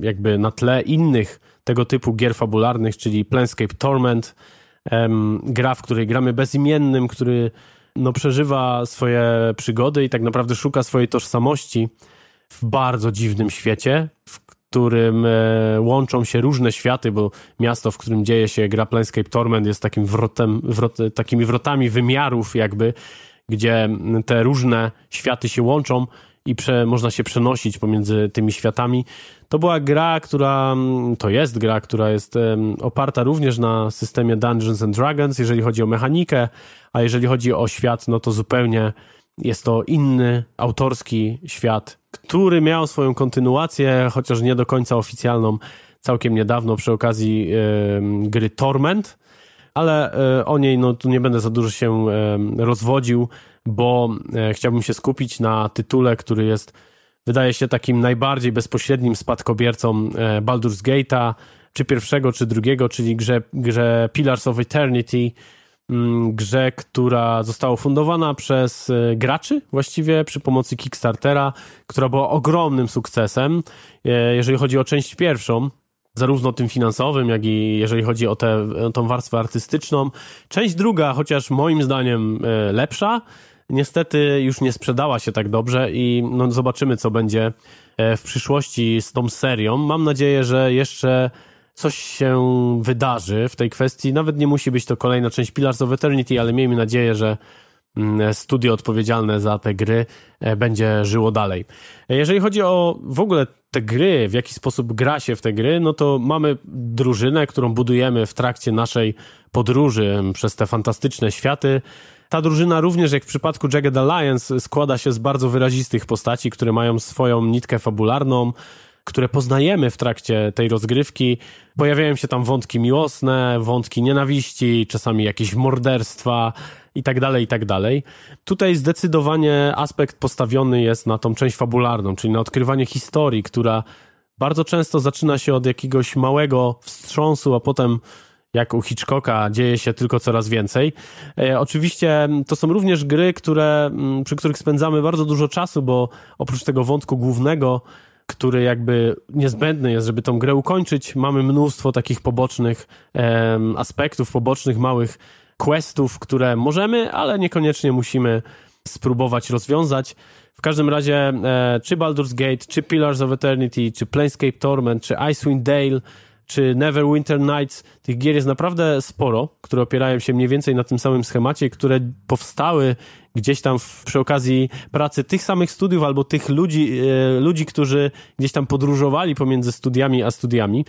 jakby na tle innych tego typu gier fabularnych, czyli Planescape Torment, gra, w której gramy bezimiennym, który no, przeżywa swoje przygody i tak naprawdę szuka swojej tożsamości w bardzo dziwnym świecie, w którym e, łączą się różne światy, bo miasto, w którym dzieje się gra Planescape Torment jest takim wrotem, wrot, takimi wrotami wymiarów jakby, gdzie te różne światy się łączą i prze, można się przenosić pomiędzy tymi światami. To była gra, która, to jest gra, która jest oparta również na systemie Dungeons and Dragons, jeżeli chodzi o mechanikę, a jeżeli chodzi o świat, no to zupełnie jest to inny, autorski świat, który miał swoją kontynuację, chociaż nie do końca oficjalną, całkiem niedawno przy okazji gry Torment, ale e, o niej no, tu nie będę za dużo się rozwodził, bo e, chciałbym się skupić na tytule, który jest, wydaje się, takim najbardziej bezpośrednim spadkobiercą e, Baldur's Gate'a, czy pierwszego, czy drugiego, czyli grze, grze Pillars of Eternity, grze, która została fundowana przez e, graczy właściwie przy pomocy Kickstartera, która była ogromnym sukcesem, jeżeli chodzi o część pierwszą, zarówno tym finansowym, jak i jeżeli chodzi o tę tą warstwę artystyczną. Część druga, chociaż moim zdaniem lepsza, niestety już nie sprzedała się tak dobrze i no, zobaczymy, co będzie e, w przyszłości z tą serią. Mam nadzieję, że jeszcze coś się wydarzy w tej kwestii. Nawet nie musi być to kolejna część Pillars of Eternity, ale miejmy nadzieję, że mm, studio odpowiedzialne za te gry e, będzie żyło dalej. Jeżeli chodzi o w ogóle te gry, w jaki sposób gra się w te gry, no to mamy drużynę, którą budujemy w trakcie naszej podróży przez te fantastyczne światy. Ta drużyna również, jak w przypadku Jagged Alliance, składa się z bardzo wyrazistych postaci, które mają swoją nitkę fabularną, które poznajemy w trakcie tej rozgrywki. Pojawiają się tam wątki miłosne, wątki nienawiści, czasami jakieś morderstwa i tak dalej, i tak dalej. Tutaj zdecydowanie aspekt postawiony jest na tą część fabularną, czyli na odkrywanie historii, która bardzo często zaczyna się od jakiegoś małego wstrząsu, a potem jak u Hitchcocka dzieje się tylko coraz więcej. E, oczywiście to są również gry, które, przy których spędzamy bardzo dużo czasu, bo oprócz tego wątku głównego który jakby niezbędny jest, żeby tą grę ukończyć. Mamy mnóstwo takich pobocznych aspektów, pobocznych małych questów, które możemy, ale niekoniecznie musimy spróbować rozwiązać. W każdym razie, e, czy Baldur's Gate, czy Pillars of Eternity, czy Planescape Torment, czy Icewind Dale, czy Neverwinter Nights, tych gier jest naprawdę sporo, które opierają się mniej więcej na tym samym schemacie, które powstały gdzieś tam w, przy okazji pracy tych samych studiów albo tych ludzi, e, ludzi, którzy gdzieś tam podróżowali pomiędzy studiami a studiami.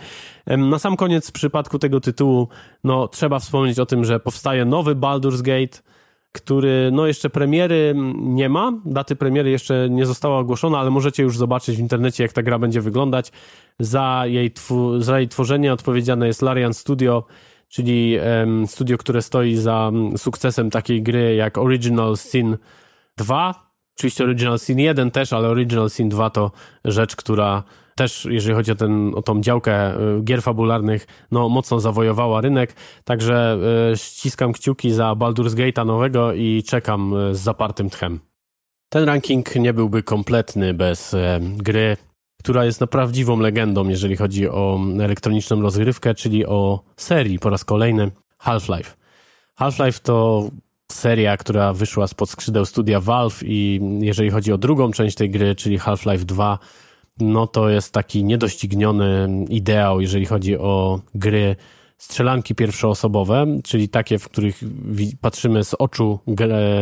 Na sam koniec w przypadku tego tytułu, no trzeba wspomnieć o tym, że powstaje nowy Baldur's Gate, który no jeszcze premiery nie ma, daty premiery jeszcze nie została ogłoszona, ale możecie już zobaczyć w internecie, jak ta gra będzie wyglądać. Za jej, za jej tworzenie odpowiedzialne jest Larian Studio, czyli um, studio, które stoi za sukcesem takiej gry jak Original Sin 2. Oczywiście Original Sin 1 też, ale Original Sin 2 to rzecz, która też, jeżeli chodzi o, ten, o tą działkę y, gier fabularnych, no mocno zawojowała rynek, także y, ściskam kciuki za Baldur's Gate'a nowego i czekam y, z zapartym tchem. Ten ranking nie byłby kompletny bez gry, która jest na prawdziwą legendą, jeżeli chodzi o elektroniczną rozgrywkę, czyli o serii po raz kolejny Half-Life. Half-Life to seria, która wyszła spod skrzydeł studia Valve i jeżeli chodzi o drugą część tej gry, czyli Half-Life 2, no to jest taki niedościgniony ideał, jeżeli chodzi o gry strzelanki pierwszoosobowe, czyli takie, w których patrzymy z oczu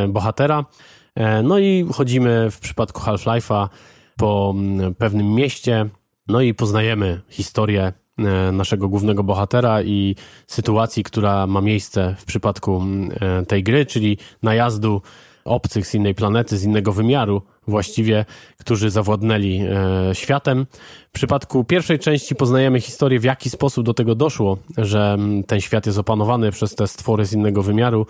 bohatera. E, no i chodzimy w przypadku Half-Life'a po mm, pewnym mieście, no i poznajemy historię e, naszego głównego bohatera i sytuacji, która ma miejsce w przypadku mm, e, tej gry, czyli najazdu obcych z innej planety, z innego wymiaru właściwie, którzy zawładnęli e, światem. W przypadku pierwszej części poznajemy historię, w jaki sposób do tego doszło, że ten świat jest opanowany przez te stwory z innego wymiaru.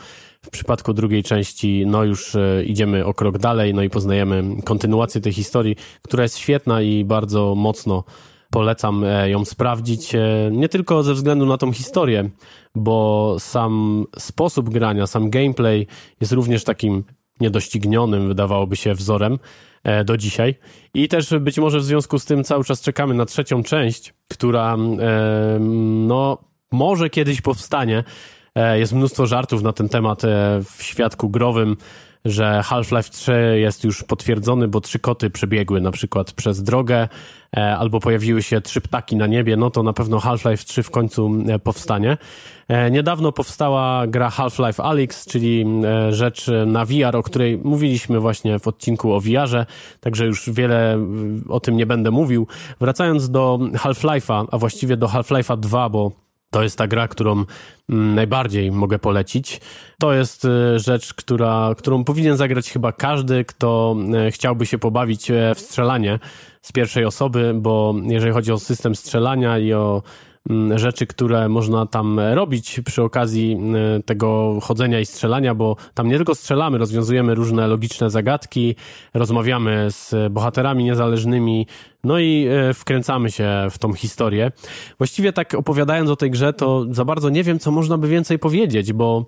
W przypadku drugiej części, no już e, idziemy o krok dalej, no i poznajemy kontynuację tej historii, która jest świetna i bardzo mocno polecam e, ją sprawdzić, nie tylko ze względu na tą historię, bo sam sposób grania, sam gameplay jest również takim niedoścignionym, wydawałoby się, wzorem e, do dzisiaj. I też być może w związku z tym cały czas czekamy na trzecią część, która e, no, może kiedyś powstanie. E, jest mnóstwo żartów na ten temat w świadku growym że Half-Life 3 jest już potwierdzony, bo trzy koty przebiegły na przykład przez drogę, e, albo pojawiły się trzy ptaki na niebie, no to na pewno Half-Life 3 w końcu e, powstanie. E, niedawno powstała gra Half-Life Alyx, czyli rzecz na VR, o której mówiliśmy właśnie w odcinku o VR-ze, także już wiele o tym nie będę mówił. Wracając do Half-Life'a, a właściwie do Half-Life'a 2, bo to jest ta gra, którą mm, najbardziej mogę polecić. To jest y, rzecz, która, którą powinien zagrać chyba każdy, kto y, chciałby się pobawić e, w strzelanie z pierwszej osoby, bo jeżeli chodzi o system strzelania i o rzeczy, które można tam robić przy okazji mm, tego chodzenia i strzelania, bo tam nie tylko strzelamy, rozwiązujemy różne logiczne zagadki, rozmawiamy z bohaterami niezależnymi, no i e, wkręcamy się w tą historię. Właściwie tak opowiadając o tej grze, to za bardzo nie wiem, co można by więcej powiedzieć, bo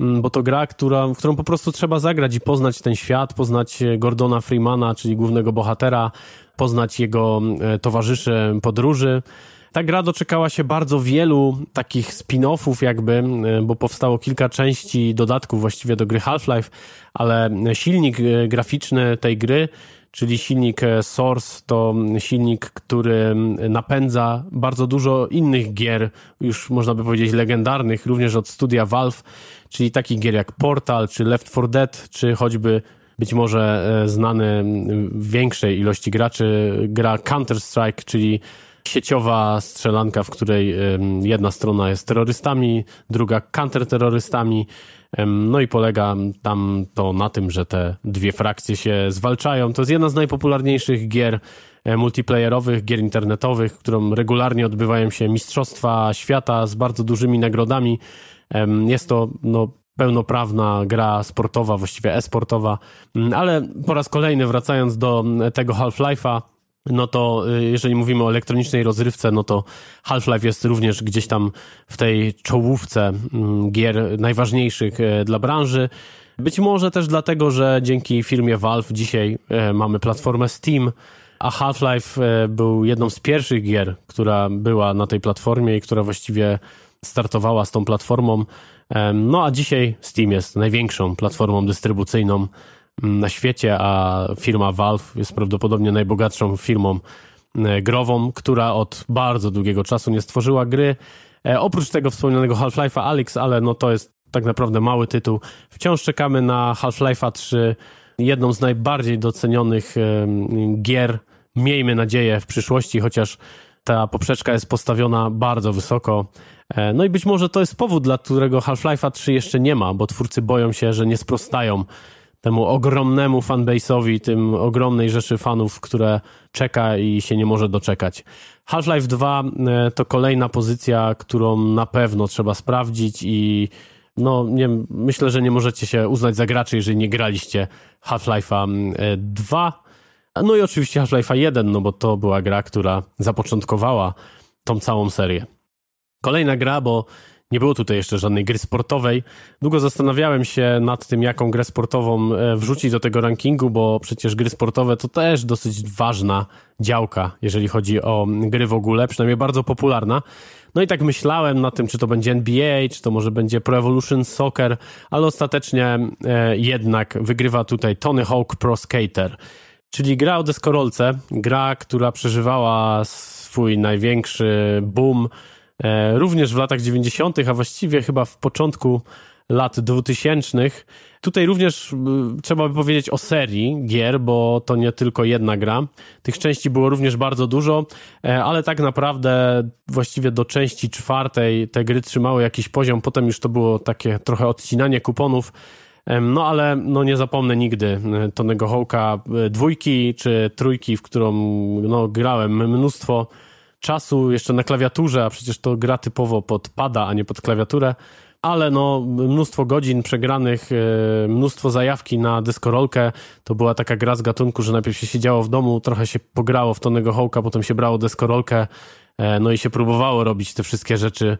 mm, bo to gra, która, w którą po prostu trzeba zagrać i poznać ten świat, poznać Gordona Freemana, czyli głównego bohatera, poznać jego e, towarzyszy podróży. Ta gra doczekała się bardzo wielu takich spin-offów jakby, e, bo powstało kilka części dodatków właściwie do gry Half-Life, ale silnik e, graficzny tej gry czyli silnik e, Source to silnik, który napędza bardzo dużo innych gier, już można by powiedzieć legendarnych, również od studia Valve, czyli takich gier jak Portal, czy Left 4 Dead, czy choćby być może znany większej ilości graczy gra Counter-Strike, czyli sieciowa strzelanka, w której jedna strona jest terrorystami, druga counterterrorystami. No i polega tam to na tym, że te dwie frakcje się zwalczają. To jest jedna z najpopularniejszych gier e, multiplayerowych, gier internetowych, którą regularnie odbywają się mistrzostwa świata z bardzo dużymi nagrodami. Jest to no, pełnoprawna gra sportowa, właściwie e-sportowa, mm, ale po raz kolejny wracając do tego Half-Life'a, no to y, jeżeli mówimy o elektronicznej rozrywce, no to Half-Life jest również gdzieś tam w tej czołówce mm, gier najważniejszych e, dla branży. Być może też dlatego, że dzięki firmie Valve dzisiaj e, mamy platformę Steam, a Half-Life e, był jedną z pierwszych gier, która była na tej platformie i która właściwie startowała z tą platformą. No a dzisiaj Steam jest największą platformą dystrybucyjną na świecie, a firma Valve jest prawdopodobnie najbogatszą firmą e, grową, która od bardzo długiego czasu nie stworzyła gry. E, oprócz tego wspomnianego Half-Life'a Alyx, ale no to jest tak naprawdę mały tytuł. Wciąż czekamy na Half-Life'a 3, jedną z najbardziej docenionych gier. Miejmy nadzieję w przyszłości, chociaż ta poprzeczka jest postawiona bardzo wysoko. E, no i być może to jest powód, dla którego Half-Life'a 3 jeszcze nie ma, bo twórcy boją się, że nie sprostają temu ogromnemu fanbase'owi, tym ogromnej rzeszy fanów, które czeka i się nie może doczekać. Half-Life 2 e, to kolejna pozycja, którą na pewno trzeba sprawdzić i no nie, myślę, że nie możecie się uznać za graczy, jeżeli nie graliście Half-Life'a 2. E, no i oczywiście Half-Life'a 1, no bo to była gra, która zapoczątkowała tą całą serię. Kolejna gra, bo nie było tutaj jeszcze żadnej gry sportowej. Długo zastanawiałem się nad tym, jaką grę sportową e, wrzucić do tego rankingu, bo przecież gry sportowe to też dosyć ważna działka, jeżeli chodzi o gry w ogóle, przynajmniej bardzo popularna. No i tak myślałem nad tym, czy to będzie NBA, czy to może będzie Pro Evolution Soccer, ale ostatecznie e, jednak wygrywa tutaj Tony Hawk Pro Skater, czyli gra o deskorolce, gra, która przeżywała swój największy boom również w latach 90., a właściwie chyba w początku lat 2000. Tutaj również trzeba by powiedzieć o serii gier, bo to nie tylko jedna gra. Tych części było również bardzo dużo, e, ale tak naprawdę właściwie do części czwartej te gry trzymały jakiś poziom, potem już to było takie trochę odcinanie kuponów. No ale no, nie zapomnę nigdy e, Tonego Hołka dwójki czy trójki, w którą no, grałem mnóstwo czasu jeszcze na klawiaturze, a przecież to gra typowo pod pada, a nie pod klawiaturę, ale no mnóstwo godzin przegranych, e, mnóstwo zajawki na deskorolkę. To była taka gra z gatunku, że najpierw się siedziało w domu, trochę się pograło w Tonego Hołka, potem się brało deskorolkę, e, no i się próbowało robić te wszystkie rzeczy,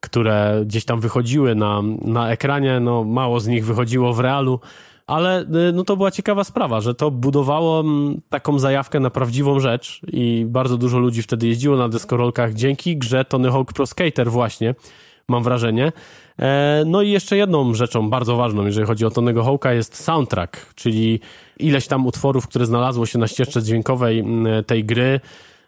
które gdzieś tam wychodziły na, na ekranie, no mało z nich wychodziło w realu, ale y, no to była ciekawa sprawa, że to budowało mm, taką zajawkę na prawdziwą rzecz i bardzo dużo ludzi wtedy jeździło na deskorolkach dzięki grze Tony Hawk Pro Skater właśnie, mam wrażenie. E, no i jeszcze jedną rzeczą bardzo ważną, jeżeli chodzi o Tonego Hawka, jest soundtrack, czyli ileś tam utworów, które znalazło się na ścieżce dźwiękowej mm, tej gry.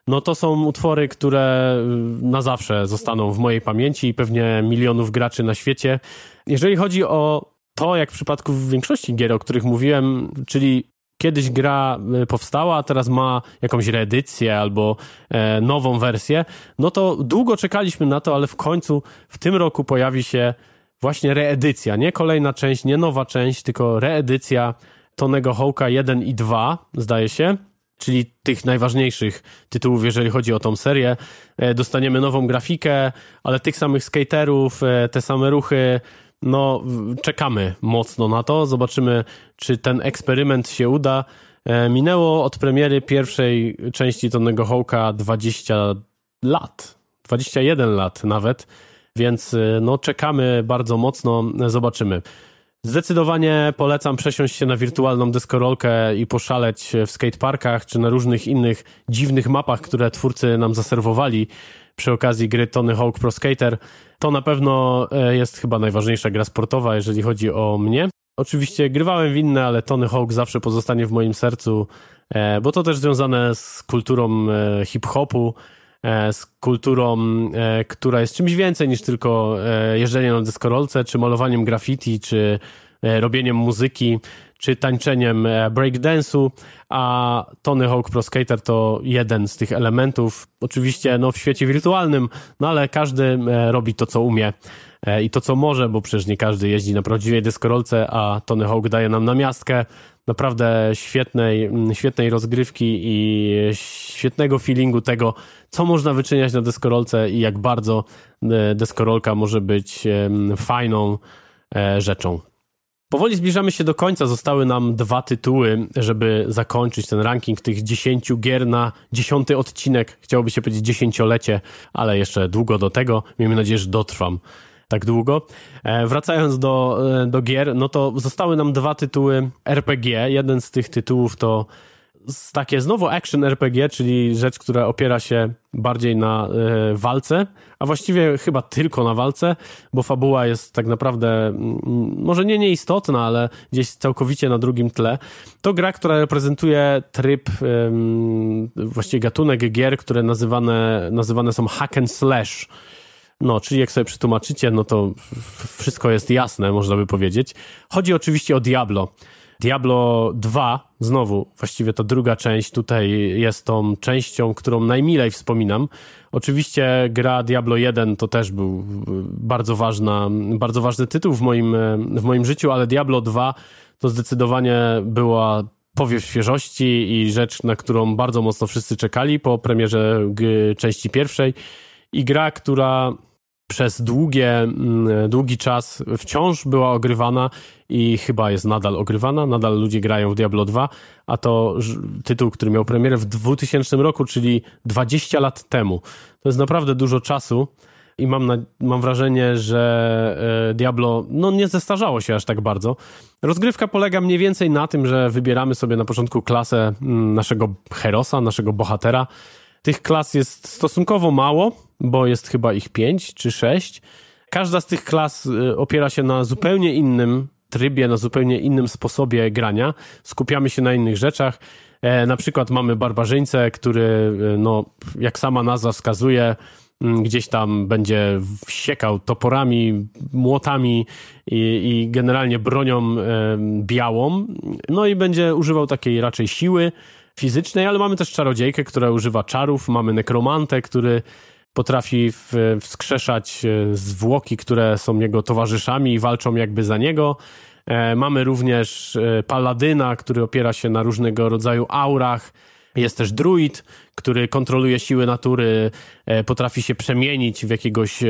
No to są utwory, które y, na zawsze zostaną w mojej pamięci i pewnie milionów graczy na świecie. Jeżeli chodzi o to, jak w przypadku większości gier, o których mówiłem, czyli kiedyś gra e, powstała, a teraz ma jakąś reedycję albo e, nową wersję, no to długo czekaliśmy na to, ale w końcu w tym roku pojawi się właśnie reedycja, nie kolejna część, nie nowa część, tylko reedycja Tonego Hawka 1 i 2, zdaje się, czyli tych najważniejszych tytułów, jeżeli chodzi o tą serię. E, dostaniemy nową grafikę, ale tych samych skaterów, e, te same ruchy, no, czekamy mocno na to. Zobaczymy, czy ten eksperyment się uda. E, minęło od premiery pierwszej części Tonego Hawka 20 lat, 21 lat nawet, więc e, no, czekamy bardzo mocno, zobaczymy. Zdecydowanie polecam przesiąść się na wirtualną deskorolkę i poszaleć w skateparkach czy na różnych innych dziwnych mapach, które twórcy nam zaserwowali przy okazji gry Tony Hawk Pro Skater. To na pewno e, jest chyba najważniejsza gra sportowa, jeżeli chodzi o mnie. Oczywiście grywałem w inne, ale Tony Hawk zawsze pozostanie w moim sercu, e, bo to też związane z kulturą e, hip-hopu, z kulturą, która jest czymś więcej niż tylko jeżdżenie na deskorolce, czy malowaniem graffiti, czy robieniem muzyki czy tańczeniem e, breakdance'u, a Tony Hawk Pro Skater to jeden z tych elementów. Oczywiście no, w świecie wirtualnym, no ale każdy e, robi to, co umie e, i to, co może, bo przecież nie każdy jeździ na prawdziwej deskorolce, a Tony Hawk daje nam namiastkę naprawdę świetnej, świetnej rozgrywki i świetnego feelingu tego, co można wyczyniać na deskorolce i jak bardzo deskorolka może być fajną rzeczą. Powoli zbliżamy się do końca. Zostały nam dwa tytuły, żeby zakończyć ten ranking tych dziesięciu gier na dziesiąty odcinek. Chciałoby się powiedzieć dziesięciolecie, ale jeszcze długo do tego. Miejmy nadzieję, że dotrwam tak długo. E, wracając do, e, do gier, no to zostały nam dwa tytuły RPG. Jeden z tych tytułów to takie znowu action RPG, czyli rzecz, która opiera się bardziej na e, walce, a właściwie chyba tylko na walce, bo fabuła jest tak naprawdę mm, może nie nieistotna, ale gdzieś całkowicie na drugim tle. To gra, która reprezentuje tryb, właściwie gatunek gier, które nazywane, nazywane są hack and slash. No, czyli jak sobie przetłumaczycie, no to wszystko jest jasne, można by powiedzieć. Chodzi oczywiście o Diablo. Diablo 2, znowu, właściwie ta druga część tutaj jest tą częścią, którą najmilej wspominam. Oczywiście gra Diablo 1 to też był bardzo, ważna, bardzo ważny tytuł w moim, w moim życiu, ale Diablo 2 to zdecydowanie była powiew świeżości i rzecz, na którą bardzo mocno wszyscy czekali po premierze części pierwszej. I gra, która przez długie, mm, długi czas wciąż była ogrywana i chyba jest nadal ogrywana, nadal ludzie grają w Diablo 2, a to tytuł, który miał premierę w 2000 roku, czyli 20 lat temu. To jest naprawdę dużo czasu i mam, na, mam wrażenie, że e, Diablo no, nie zestarzało się aż tak bardzo. Rozgrywka polega mniej więcej na tym, że wybieramy sobie na początku klasę mm, naszego herosa, naszego bohatera, tych klas jest stosunkowo mało, bo jest chyba ich pięć czy sześć. Każda z tych klas y, opiera się na zupełnie innym trybie, na zupełnie innym sposobie grania. Skupiamy się na innych rzeczach. E, na przykład mamy barbarzyńcę, który, y, no, jak sama nazwa wskazuje, mm, gdzieś tam będzie wsiekał toporami, młotami i, i generalnie bronią e, białą. No i będzie używał takiej raczej siły fizycznej, ale mamy też czarodziejkę, która używa czarów, mamy nekromantę, który potrafi wskrzeszać e, zwłoki, które są jego towarzyszami i walczą jakby za niego. E, mamy również e, paladyna, który opiera się na różnego rodzaju aurach. Jest też druid, który kontroluje siły natury, potrafi się przemienić w jakiegoś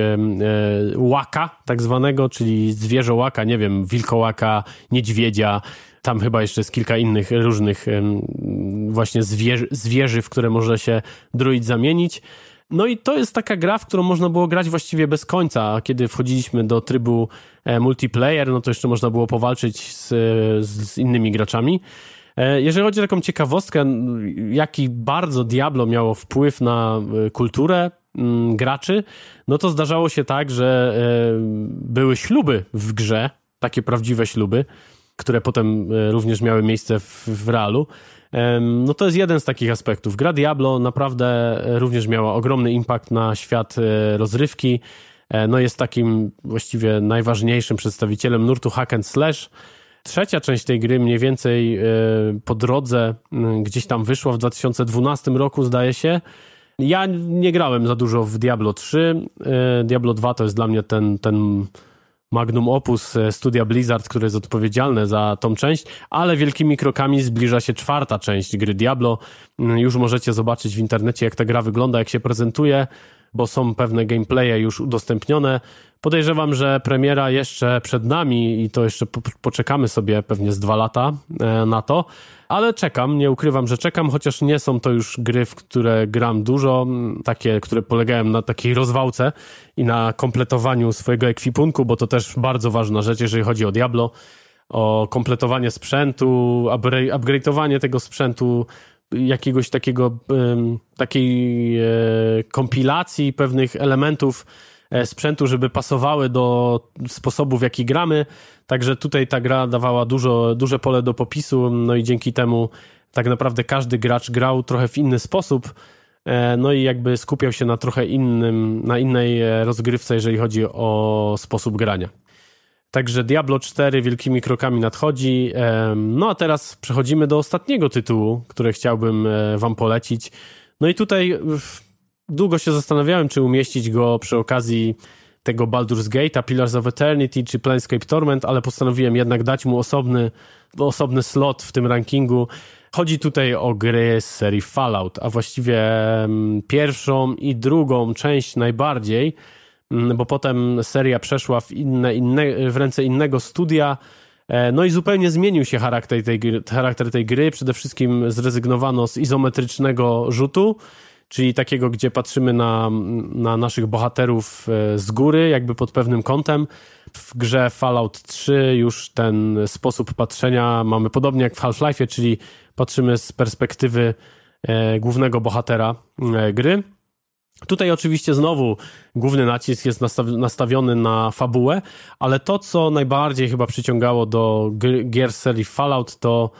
łaka, tak zwanego, czyli zwierzę-łaka, nie wiem, wilkołaka, niedźwiedzia, tam chyba jeszcze jest kilka innych różnych właśnie zwierzy, zwierzy, w które może się druid zamienić. No i to jest taka gra, w którą można było grać właściwie bez końca. Kiedy wchodziliśmy do trybu e, multiplayer, no to jeszcze można było powalczyć z, z innymi graczami. E, jeżeli chodzi o taką ciekawostkę, jaki bardzo Diablo miało wpływ na e, kulturę graczy, no to zdarzało się tak, że były śluby w grze, takie prawdziwe śluby które potem e, również miały miejsce w, w realu. No to jest jeden z takich aspektów. Gra Diablo naprawdę e, również miała ogromny impact na świat e, rozrywki. No jest takim właściwie najważniejszym przedstawicielem nurtu hack and slash. Trzecia część tej gry mniej więcej po drodze gdzieś tam wyszła w 2012 roku zdaje się. Ja nie grałem za dużo w Diablo 3. Diablo 2 to jest dla mnie ten, ten magnum opus e, studia Blizzard, które jest odpowiedzialne za tą część, ale wielkimi krokami zbliża się czwarta część gry Diablo. Mm, już możecie zobaczyć w internecie, jak ta gra wygląda, jak się prezentuje, bo są pewne gameplaye już udostępnione. Podejrzewam, że premiera jeszcze przed nami i to jeszcze poczekamy sobie pewnie z dwa lata e, na to, ale czekam, nie ukrywam, że czekam, chociaż nie są to już gry, w które gram dużo, takie, które polegają na takiej rozwałce i na kompletowaniu swojego ekwipunku, bo to też bardzo ważna rzecz, jeżeli chodzi o Diablo, o kompletowanie sprzętu, upgrade'owanie tego sprzętu, jakiegoś takiego, takiej e, kompilacji pewnych elementów sprzętu, żeby pasowały do sposobu, w jaki gramy. Także tutaj ta gra dawała dużo, duże pole do popisu, no i dzięki temu tak naprawdę każdy gracz grał trochę w inny sposób. E, no i jakby skupiał się na trochę innym, na innej rozgrywce, jeżeli chodzi o sposób grania. Także Diablo 4 wielkimi krokami nadchodzi. No a teraz przechodzimy do ostatniego tytułu, który chciałbym e, Wam polecić. No i tutaj długo się zastanawiałem, czy umieścić go przy okazji tego Baldur's Gate, Pillars of Eternity czy Planescape Torment, ale postanowiłem jednak dać mu osobny, osobny slot w tym rankingu. Chodzi tutaj o gry z serii Fallout, a właściwie pierwszą i drugą część najbardziej. Mm, bo potem seria przeszła w, inne, inne, w ręce innego studia. E, no i zupełnie zmienił się charakter tej, charakter tej gry. Przede wszystkim zrezygnowano z izometrycznego rzutu. Czyli takiego, gdzie patrzymy na, na naszych bohaterów e, z góry, jakby pod pewnym kątem. W grze Fallout 3 już ten sposób patrzenia mamy podobnie jak w Half-Life, czyli patrzymy z perspektywy e, głównego bohatera e, gry. Tutaj oczywiście znowu główny nacisk jest nastawiony na fabułę, ale to, co najbardziej chyba przyciągało do gier serii Fallout, to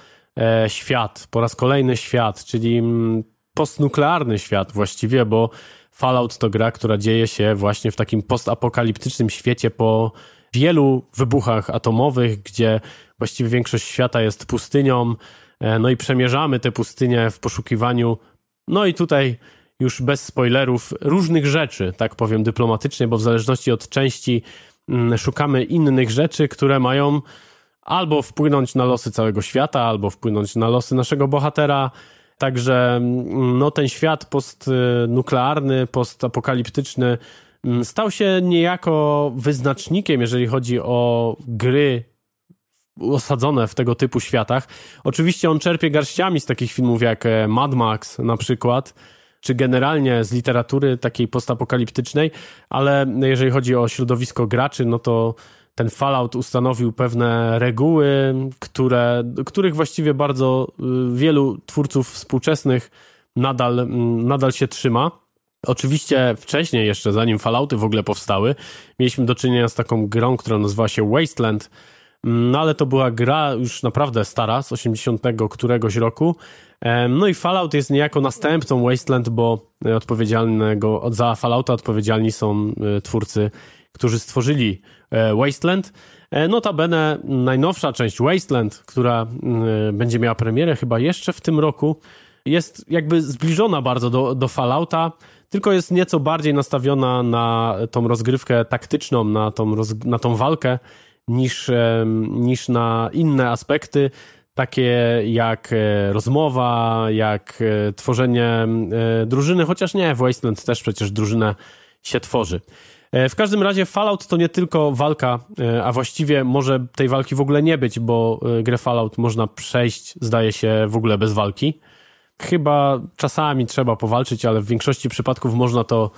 świat, po raz kolejny świat, czyli mm, postnuklearny świat właściwie, bo Fallout to gra, która dzieje się właśnie w takim postapokaliptycznym świecie po wielu wybuchach atomowych, gdzie właściwie większość świata jest pustynią, e, no i przemierzamy tę pustynię w poszukiwaniu, no i tutaj już bez spoilerów, różnych rzeczy, tak powiem dyplomatycznie, bo w zależności od części mm, szukamy innych rzeczy, które mają albo wpłynąć na losy całego świata, albo wpłynąć na losy naszego bohatera. Także mm, no, ten świat postnuklearny, postapokaliptyczny mm, stał się niejako wyznacznikiem, jeżeli chodzi o gry osadzone w tego typu światach. Oczywiście on czerpie garściami z takich filmów jak e, Mad Max na przykład, czy generalnie z literatury takiej postapokaliptycznej, ale jeżeli chodzi o środowisko graczy, no to ten Fallout ustanowił pewne reguły, które, których właściwie bardzo y, wielu twórców współczesnych nadal, mm, nadal się trzyma. Oczywiście wcześniej jeszcze, zanim Fallouty w ogóle powstały, mieliśmy do czynienia z taką grą, która nazywała się Wasteland, no ale to była gra już naprawdę stara, z 80 któregoś roku. No i Fallout jest niejako następcą Wasteland, bo odpowiedzialnego za Fallouta odpowiedzialni są e, twórcy, którzy stworzyli Wasteland. E, notabene najnowsza część Wasteland, która będzie miała premierę chyba jeszcze w tym roku, jest jakby zbliżona bardzo do, do Fallouta, tylko jest nieco bardziej nastawiona na tą rozgrywkę taktyczną, na tą, roz, na tą walkę niż, niż na inne aspekty, takie jak e, rozmowa, jak e, tworzenie e, drużyny, chociaż nie, w Wasteland też przecież drużynę się tworzy. W każdym razie Fallout to nie tylko walka, a właściwie może tej walki w ogóle nie być, bo grę Fallout można przejść, zdaje się, w ogóle bez walki. Chyba czasami trzeba powalczyć, ale w większości przypadków można to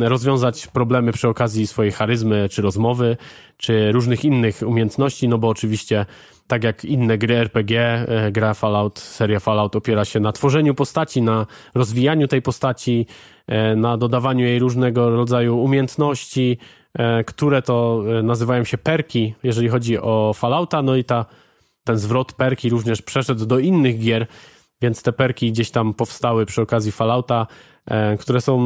rozwiązać problemy przy okazji swojej charyzmy, czy rozmowy, czy różnych innych umiejętności, no bo oczywiście tak jak inne gry RPG, e, gra Fallout, seria Fallout opiera się na tworzeniu postaci, na rozwijaniu tej postaci, e, na dodawaniu jej różnego rodzaju umiejętności, e, które to nazywają się perki, jeżeli chodzi o Fallouta, no i ta, ten zwrot perki również przeszedł do innych gier, więc te perki gdzieś tam powstały przy okazji Fallouta, E, które są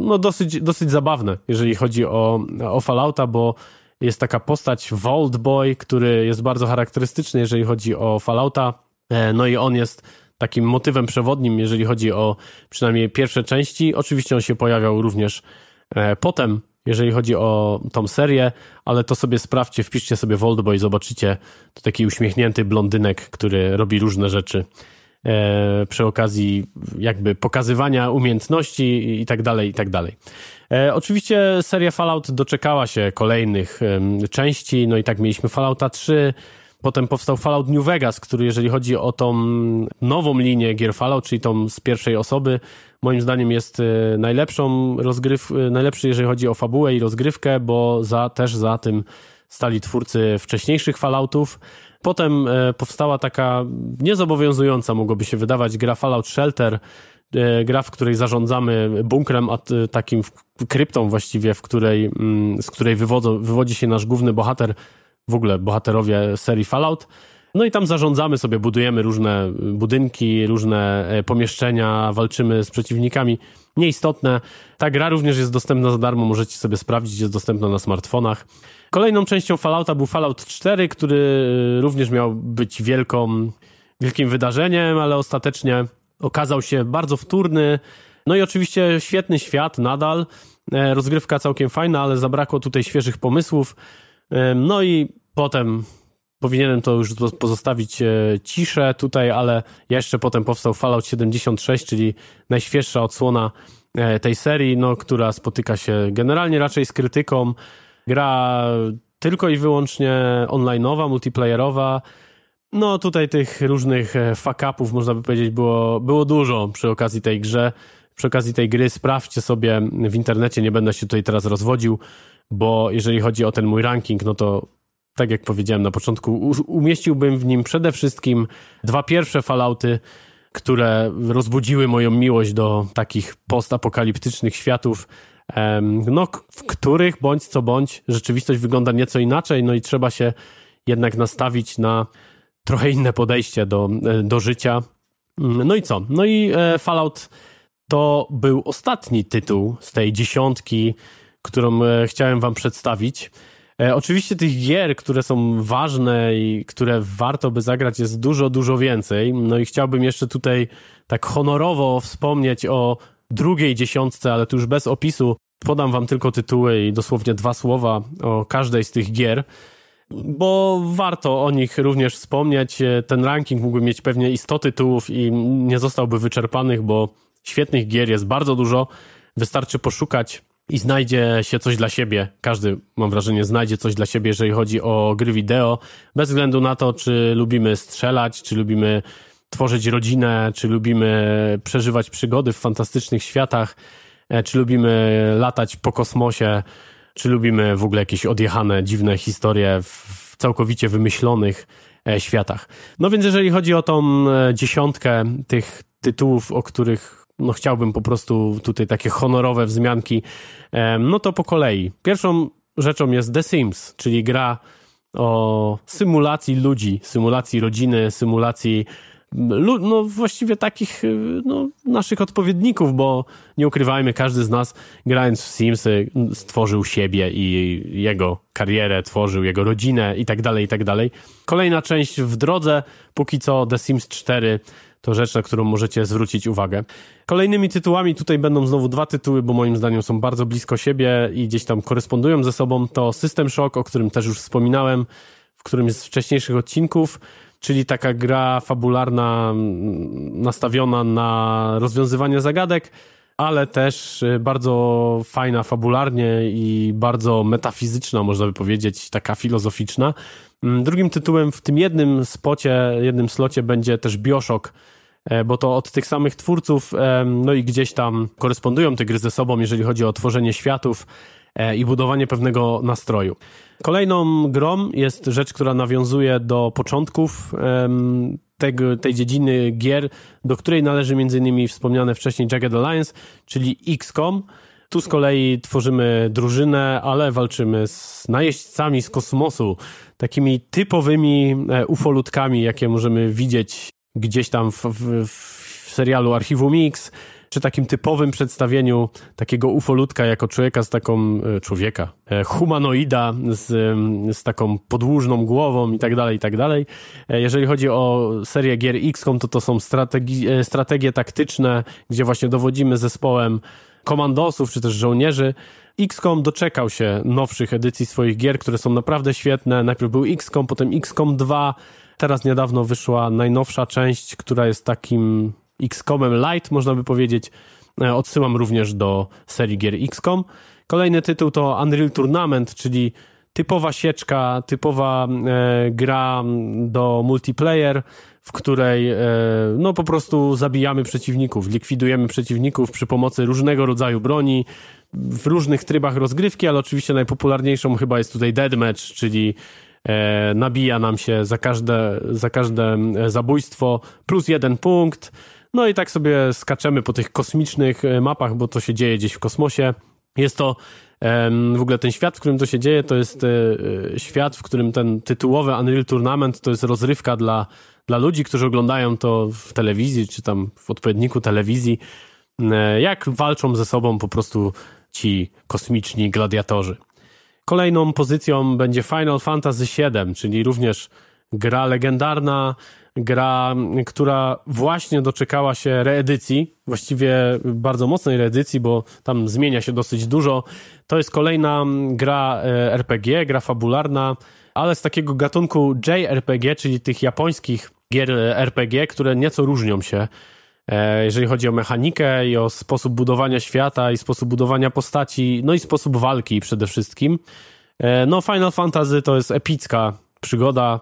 no, dosyć, dosyć zabawne, jeżeli chodzi o, o Fallouta, bo jest taka postać Vault Boy, który jest bardzo charakterystyczny, jeżeli chodzi o Fallouta. E, no i on jest takim motywem przewodnim, jeżeli chodzi o przynajmniej pierwsze części. Oczywiście on się pojawiał również e, potem, jeżeli chodzi o tą serię, ale to sobie sprawdźcie, wpiszcie sobie Vault Boy, zobaczycie, to taki uśmiechnięty blondynek, który robi różne rzeczy przy okazji jakby pokazywania umiejętności i tak dalej, i tak dalej. E, oczywiście seria Fallout doczekała się kolejnych części, no i tak mieliśmy Fallouta 3, Potem powstał Fallout New Vegas, który jeżeli chodzi o tą nową linię gier Fallout, czyli tą z pierwszej osoby, moim zdaniem jest e, najlepszą rozgryw, najlepszy jeżeli chodzi o fabułę i rozgrywkę, bo za, też za tym stali twórcy wcześniejszych Falloutów. Potem e, powstała taka niezobowiązująca, mogłoby się wydawać, gra Fallout Shelter, e, gra, w której zarządzamy bunkrem, e, takim kryptą właściwie, w której, mm, z której wywodzą, wywodzi się nasz główny bohater, w ogóle bohaterowie serii Fallout. No i tam zarządzamy sobie, budujemy różne budynki, różne pomieszczenia, walczymy z przeciwnikami. Nieistotne. Ta gra również jest dostępna za darmo, możecie sobie sprawdzić, jest dostępna na smartfonach. Kolejną częścią Fallouta był Fallout 4, który również miał być wielką, wielkim wydarzeniem, ale ostatecznie okazał się bardzo wtórny. No i oczywiście świetny świat nadal. E, rozgrywka całkiem fajna, ale zabrakło tutaj świeżych pomysłów. E, no i potem powinienem to już pozostawić e, ciszę tutaj, ale jeszcze potem powstał Fallout 76, czyli najświeższa odsłona tej serii, no, która spotyka się generalnie raczej z krytyką. Gra tylko i wyłącznie online'owa, multiplayerowa. No tutaj tych różnych e, fuck-upów, można by powiedzieć, było, było dużo przy okazji tej grze, przy okazji tej gry sprawdźcie sobie w internecie, nie będę się tutaj teraz rozwodził, bo jeżeli chodzi o ten mój ranking, no to tak jak powiedziałem na początku, umieściłbym w nim przede wszystkim dwa pierwsze Fallouty, które rozbudziły moją miłość do takich postapokaliptycznych światów, no, w których bądź co bądź rzeczywistość wygląda nieco inaczej, no i trzeba się jednak nastawić na trochę inne podejście do, e, do życia. No i co? No i e, Fallout to był ostatni tytuł z tej dziesiątki, którą e, chciałem wam przedstawić. Oczywiście tych gier, które są ważne i które warto by zagrać jest dużo, dużo więcej. No i chciałbym jeszcze tutaj tak honorowo wspomnieć o drugiej dziesiątce, ale tu już bez opisu. Podam wam tylko tytuły i dosłownie dwa słowa o każdej z tych gier, bo warto o nich również wspomnieć. Ten ranking mógłby mieć pewnie i 100 tytułów i nie zostałby wyczerpanych, bo świetnych gier jest bardzo dużo. Wystarczy poszukać i znajdzie się coś dla siebie. Każdy, mam wrażenie, znajdzie coś dla siebie, jeżeli chodzi o gry wideo, bez względu na to, czy lubimy strzelać, czy lubimy tworzyć rodzinę, czy lubimy przeżywać przygody w fantastycznych światach, e, czy lubimy latać po kosmosie, czy lubimy w ogóle jakieś odjechane, dziwne historie w całkowicie wymyślonych e, światach. No więc jeżeli chodzi o tą e, dziesiątkę tych tytułów, o których no chciałbym po prostu tutaj takie honorowe wzmianki, no to po kolei. Pierwszą rzeczą jest The Sims, czyli gra o symulacji ludzi, symulacji rodziny, symulacji no właściwie takich y, no, naszych odpowiedników, bo nie ukrywajmy, każdy z nas grając w Simsy stworzył siebie i jego karierę, tworzył jego rodzinę i tak dalej, i tak dalej. Kolejna część w drodze, póki co The Sims 4 to rzecz, na którą możecie zwrócić uwagę. Kolejnymi tytułami tutaj będą znowu dwa tytuły, bo moim zdaniem są bardzo blisko siebie i gdzieś tam korespondują ze sobą. To System Shock, o którym też już wspominałem w którymś z wcześniejszych odcinków czyli taka gra fabularna nastawiona na rozwiązywanie zagadek, ale też y, bardzo fajna fabularnie i bardzo metafizyczna, można by powiedzieć, taka filozoficzna. Mm, drugim tytułem w tym jednym spocie, jednym slocie będzie też Bioshock, e, bo to od tych samych twórców, no i gdzieś tam korespondują te gry ze sobą, jeżeli chodzi o tworzenie światów e, i budowanie pewnego nastroju. Kolejną grą jest rzecz, która nawiązuje do początków tego, tej dziedziny gier, do której należy m.in. wspomniane wcześniej Jagged Alliance, czyli XCOM. Tu z kolei tworzymy drużynę, ale walczymy z najeźdźcami z kosmosu, takimi typowymi e, ufolutkami, jakie możemy widzieć gdzieś tam w, w, w serialu Archiwum Mix, czy takim typowym przedstawieniu takiego ufolutka jako człowieka z taką, e, człowieka, e, humanoida z, z taką podłużną głową i tak dalej, i tak dalej. E, jeżeli chodzi o serię gier XCOM, to to są strategi strategie taktyczne, gdzie właśnie dowodzimy zespołem komandosów, czy też żołnierzy. XCOM doczekał się nowszych edycji swoich gier, które są naprawdę świetne. Najpierw był XCOM, potem XCOM 2, teraz niedawno wyszła najnowsza część, która jest takim XCOMem Light, można by powiedzieć. E, odsyłam również do serii gier XCOM. Kolejny tytuł to Unreal Tournament, czyli typowa sieczka, typowa e, gra do multiplayer, w której e, no po prostu zabijamy przeciwników, likwidujemy przeciwników przy pomocy różnego rodzaju broni, w różnych trybach rozgrywki, ale oczywiście najpopularniejszą chyba jest tutaj Deadmatch, czyli e, nabija nam się za każde, za każde e, zabójstwo plus jeden punkt, no i tak sobie skaczemy po tych kosmicznych e, mapach, bo to się dzieje gdzieś w kosmosie. Jest to w ogóle ten świat, w którym to się dzieje, to jest e, e, świat, w którym ten tytułowy Unreal Tournament to jest rozrywka dla, dla ludzi, którzy oglądają to w telewizji, czy tam w odpowiedniku telewizji, jak walczą ze sobą po prostu ci kosmiczni gladiatorzy. Kolejną pozycją będzie Final Fantasy VII, czyli również gra legendarna, gra, która właśnie doczekała się reedycji, właściwie bardzo mocnej reedycji, bo tam zmienia się dosyć dużo. To jest kolejna gra e, RPG, gra fabularna, ale z takiego gatunku JRPG, czyli tych japońskich gier RPG, które nieco różnią się e, jeżeli chodzi o mechanikę i o sposób budowania świata i sposób budowania postaci, no i sposób walki przede wszystkim. E, no Final Fantasy to jest epicka przygoda,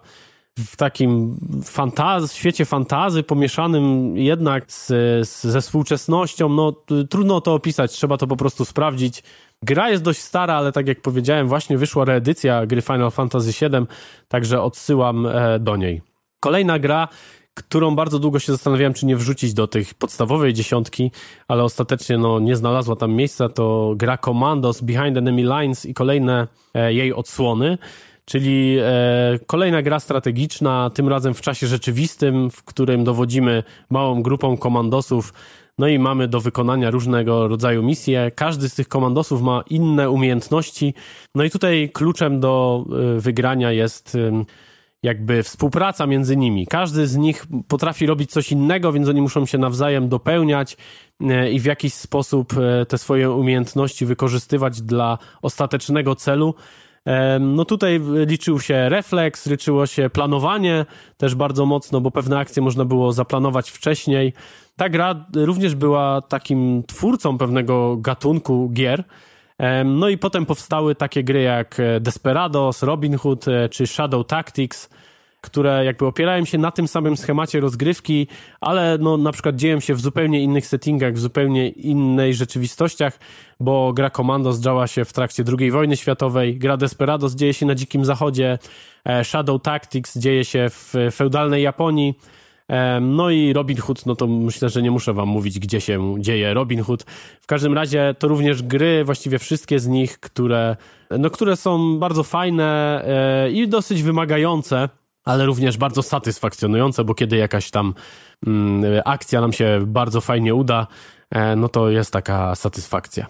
w takim fantaz, świecie fantazy pomieszanym jednak z, z, ze współczesnością. No, trudno to opisać, trzeba to po prostu sprawdzić. Gra jest dość stara, ale tak jak powiedziałem, właśnie wyszła reedycja gry Final Fantasy VII, także odsyłam e, do niej. Kolejna gra, którą bardzo długo się zastanawiałem, czy nie wrzucić do tych podstawowej dziesiątki, ale ostatecznie no, nie znalazła tam miejsca, to gra Commandos Behind Enemy Lines i kolejne e, jej odsłony czyli e, kolejna gra strategiczna, tym razem w czasie rzeczywistym, w którym dowodzimy małą grupą komandosów, no i mamy do wykonania różnego rodzaju misje. Każdy z tych komandosów ma inne umiejętności, no i tutaj kluczem do e, wygrania jest e, jakby współpraca między nimi. Każdy z nich potrafi robić coś innego, więc oni muszą się nawzajem dopełniać i w jakiś sposób te swoje umiejętności wykorzystywać dla ostatecznego celu. No tutaj liczył się refleks, liczyło się planowanie też bardzo mocno, bo pewne akcje można było zaplanować wcześniej. Ta gra również była takim twórcą pewnego gatunku gier. No i potem powstały takie gry jak Desperados, Robin Hood e, czy Shadow Tactics które jakby opierają się na tym samym schemacie rozgrywki, ale no na przykład dzieją się w zupełnie innych settingach, w zupełnie innej rzeczywistościach, bo gra Commandos działa się w trakcie II wojny światowej, gra Desperados dzieje się na Dzikim Zachodzie, e, Shadow Tactics dzieje się w feudalnej Japonii, e, no i Robin Hood, no to myślę, że nie muszę wam mówić, gdzie się dzieje Robin Hood. W każdym razie to również gry, właściwie wszystkie z nich, które, no, które są bardzo fajne e, i dosyć wymagające ale również bardzo satysfakcjonujące, bo kiedy jakaś tam mm, akcja nam się bardzo fajnie uda, e, no to jest taka satysfakcja.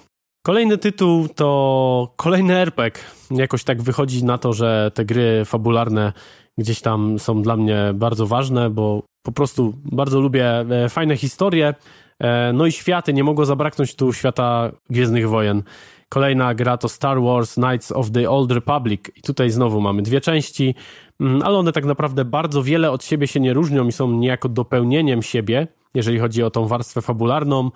Kolejny tytuł to kolejny RPG. Jakoś tak wychodzi na to, że te gry fabularne gdzieś tam są dla mnie bardzo ważne, bo po prostu bardzo lubię e, fajne historie. E, no i światy, nie mogło zabraknąć tu świata Gwiezdnych Wojen. Kolejna gra to Star Wars Knights of the Old Republic i tutaj znowu mamy dwie części. Mm, ale one tak naprawdę bardzo wiele od siebie się nie różnią i są niejako dopełnieniem siebie, jeżeli chodzi o tą warstwę fabularną.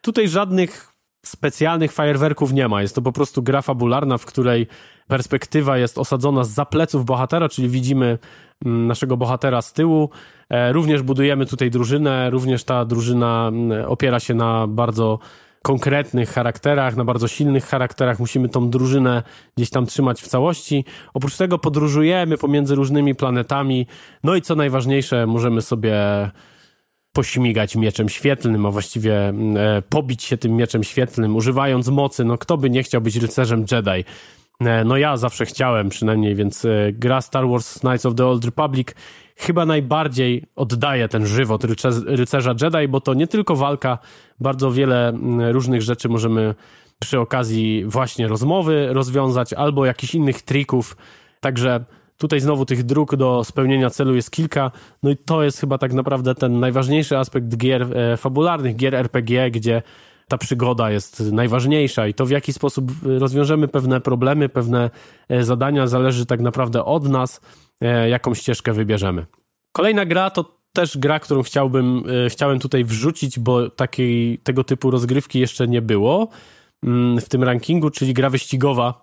Tutaj żadnych specjalnych fajerwerków nie ma. Jest to po prostu gra fabularna, w której perspektywa jest osadzona z pleców bohatera, czyli widzimy mm, naszego bohatera z tyłu. E, również budujemy tutaj drużynę, również ta drużyna mm, opiera się na bardzo konkretnych charakterach, na bardzo silnych charakterach. Musimy tą drużynę gdzieś tam trzymać w całości. Oprócz tego podróżujemy pomiędzy różnymi planetami. No i co najważniejsze, możemy sobie pośmigać mieczem świetlnym, a właściwie mm, e, pobić się tym mieczem świetlnym, używając mocy. No kto by nie chciał być rycerzem Jedi? E, no ja zawsze chciałem przynajmniej, więc e, gra Star Wars Knights of the Old Republic chyba najbardziej oddaje ten żywot rycerza Jedi, bo to nie tylko walka, bardzo wiele mm, różnych rzeczy możemy przy okazji właśnie rozmowy rozwiązać albo jakichś innych trików. Także tutaj znowu tych dróg do spełnienia celu jest kilka. No i to jest chyba tak naprawdę ten najważniejszy aspekt gier e, fabularnych, gier RPG, gdzie ta przygoda jest najważniejsza i to w jaki sposób rozwiążemy pewne problemy, pewne e, zadania zależy tak naprawdę od nas, e, jaką ścieżkę wybierzemy. Kolejna gra to też gra, którą chciałbym, e, chciałem tutaj wrzucić, bo takiej, tego typu rozgrywki jeszcze nie było mm, w tym rankingu, czyli gra wyścigowa.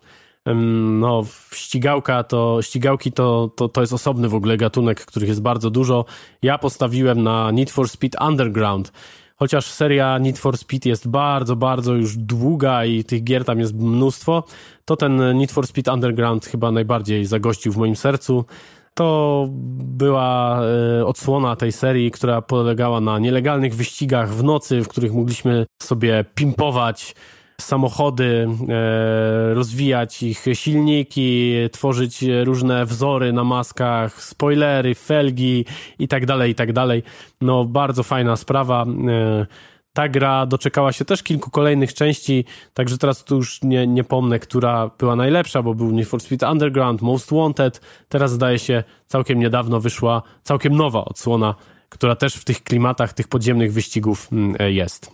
No, ścigałka to, ścigałki to, to, to jest osobny w ogóle gatunek, których jest bardzo dużo. Ja postawiłem na Need for Speed Underground chociaż seria Need for Speed jest bardzo, bardzo już długa i tych gier tam jest mnóstwo, to ten Need for Speed Underground chyba najbardziej zagościł w moim sercu. To była e, odsłona tej serii, która polegała na nielegalnych wyścigach w nocy, w których mogliśmy sobie pimpować samochody, e, rozwijać ich silniki, tworzyć różne wzory na maskach, spoilery, felgi i tak dalej, i tak dalej. No, bardzo fajna sprawa. E, ta gra doczekała się też kilku kolejnych części, także teraz tu już nie, nie pomnę, która była najlepsza, bo był Need for Speed Underground, Most Wanted. Teraz zdaje się całkiem niedawno wyszła całkiem nowa odsłona, która też w tych klimatach tych podziemnych wyścigów mm, e, jest.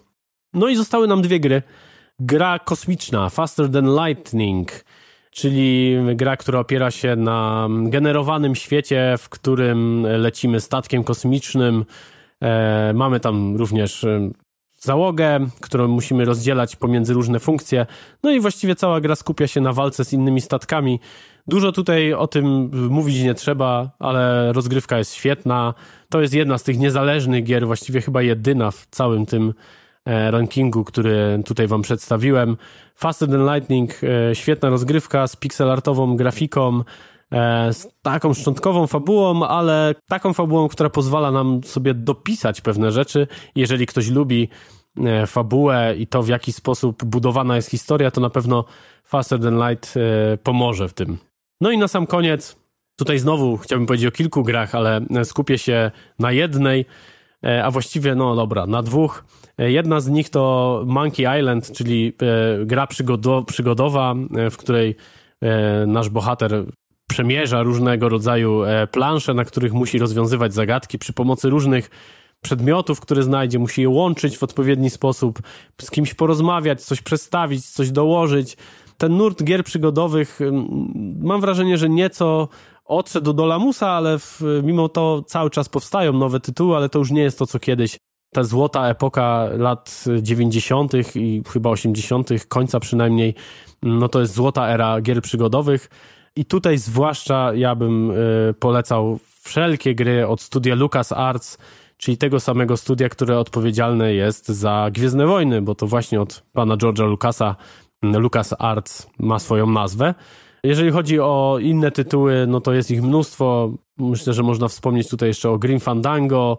No i zostały nam dwie gry gra kosmiczna, Faster Than Lightning, czyli gra, która opiera się na generowanym świecie, w którym lecimy statkiem kosmicznym. E, mamy tam również e, załogę, którą musimy rozdzielać pomiędzy różne funkcje. No i właściwie cała gra skupia się na walce z innymi statkami. Dużo tutaj o tym mówić nie trzeba, ale rozgrywka jest świetna. To jest jedna z tych niezależnych gier, właściwie chyba jedyna w całym tym rankingu, który tutaj wam przedstawiłem. Faster Than Lightning, e, świetna rozgrywka z pixelartową grafiką, e, z taką szczątkową fabułą, ale taką fabułą, która pozwala nam sobie dopisać pewne rzeczy. Jeżeli ktoś lubi fabułę i to, w jaki sposób budowana jest historia, to na pewno Faster Than Light pomoże w tym. No i na sam koniec, tutaj znowu chciałbym powiedzieć o kilku grach, ale skupię się na jednej, e, a właściwie, no dobra, na dwóch. E, jedna z nich to Monkey Island, czyli e, gra przygodowa, w której nasz bohater przemierza różnego rodzaju plansze, na których musi rozwiązywać zagadki przy pomocy różnych przedmiotów, które znajdzie, musi je łączyć w odpowiedni sposób, z kimś porozmawiać, coś przestawić, coś dołożyć ten nurt gier przygodowych mam wrażenie, że nieco odszedł do lamusa, ale w, mimo to cały czas powstają nowe tytuły, ale to już nie jest to, co kiedyś. Ta złota epoka lat 90. i chyba 80., końca przynajmniej, no to jest złota era gier przygodowych. I tutaj zwłaszcza ja bym y, polecał wszelkie gry od studia LucasArts, czyli tego samego studia, które odpowiedzialne jest za Gwiezdne Wojny, bo to właśnie od pana George'a Lucasa Lucas Arts ma swoją nazwę. Jeżeli chodzi o inne tytuły, no to jest ich mnóstwo. Myślę, że można wspomnieć tutaj jeszcze o Green Fandango,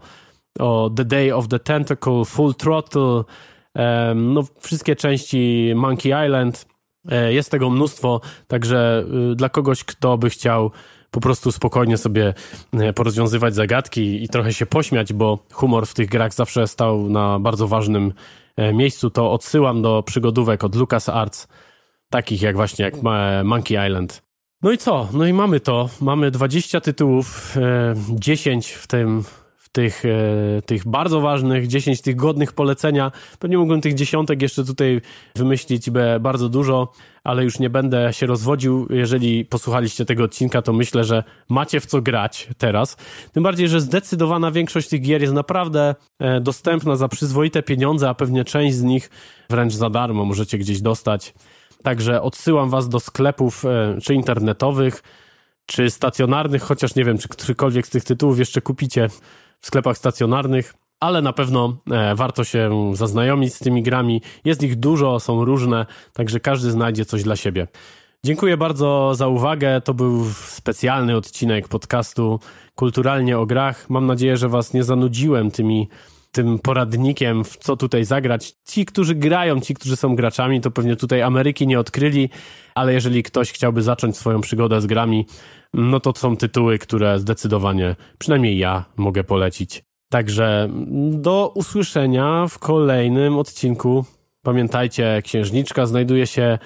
o The Day of the Tentacle, Full Throttle, no wszystkie części Monkey Island. E, jest tego mnóstwo, także y, dla kogoś, kto by chciał po prostu spokojnie sobie e, porozwiązywać zagadki i trochę się pośmiać, bo humor w tych grach zawsze stał na bardzo ważnym E, miejscu, to odsyłam do przygodówek od LucasArts, takich jak właśnie jak Monkey Island. No i co? No i mamy to. Mamy 20 tytułów, 10 e, w tym tych, e, tych bardzo ważnych, 10 tych godnych polecenia. Pewnie mógłbym tych dziesiątek jeszcze tutaj wymyślić bardzo dużo, ale już nie będę się rozwodził. Jeżeli posłuchaliście tego odcinka, to myślę, że macie w co grać teraz. Tym bardziej, że zdecydowana większość tych gier jest naprawdę e, dostępna za przyzwoite pieniądze, a pewnie część z nich wręcz za darmo możecie gdzieś dostać. Także odsyłam was do sklepów e, czy internetowych, czy stacjonarnych, chociaż nie wiem, czy którykolwiek z tych tytułów jeszcze kupicie w sklepach stacjonarnych ale na pewno e, warto się zaznajomić z tymi grami. Jest ich dużo, są różne, także każdy znajdzie coś dla siebie. Dziękuję bardzo za uwagę. To był specjalny odcinek podcastu Kulturalnie o grach. Mam nadzieję, że Was nie zanudziłem tymi, tym poradnikiem, w co tutaj zagrać. Ci, którzy grają, ci, którzy są graczami, to pewnie tutaj Ameryki nie odkryli, ale jeżeli ktoś chciałby zacząć swoją przygodę z grami, no to są tytuły, które zdecydowanie, przynajmniej ja, mogę polecić. Także do usłyszenia w kolejnym odcinku. Pamiętajcie, księżniczka znajduje się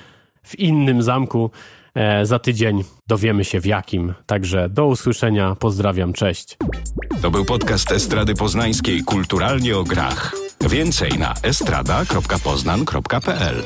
w innym zamku. E, za tydzień dowiemy się w jakim. Także do usłyszenia. Pozdrawiam. Cześć. To był podcast Estrady Poznańskiej Kulturalnie o grach. Więcej na estrada.poznan.pl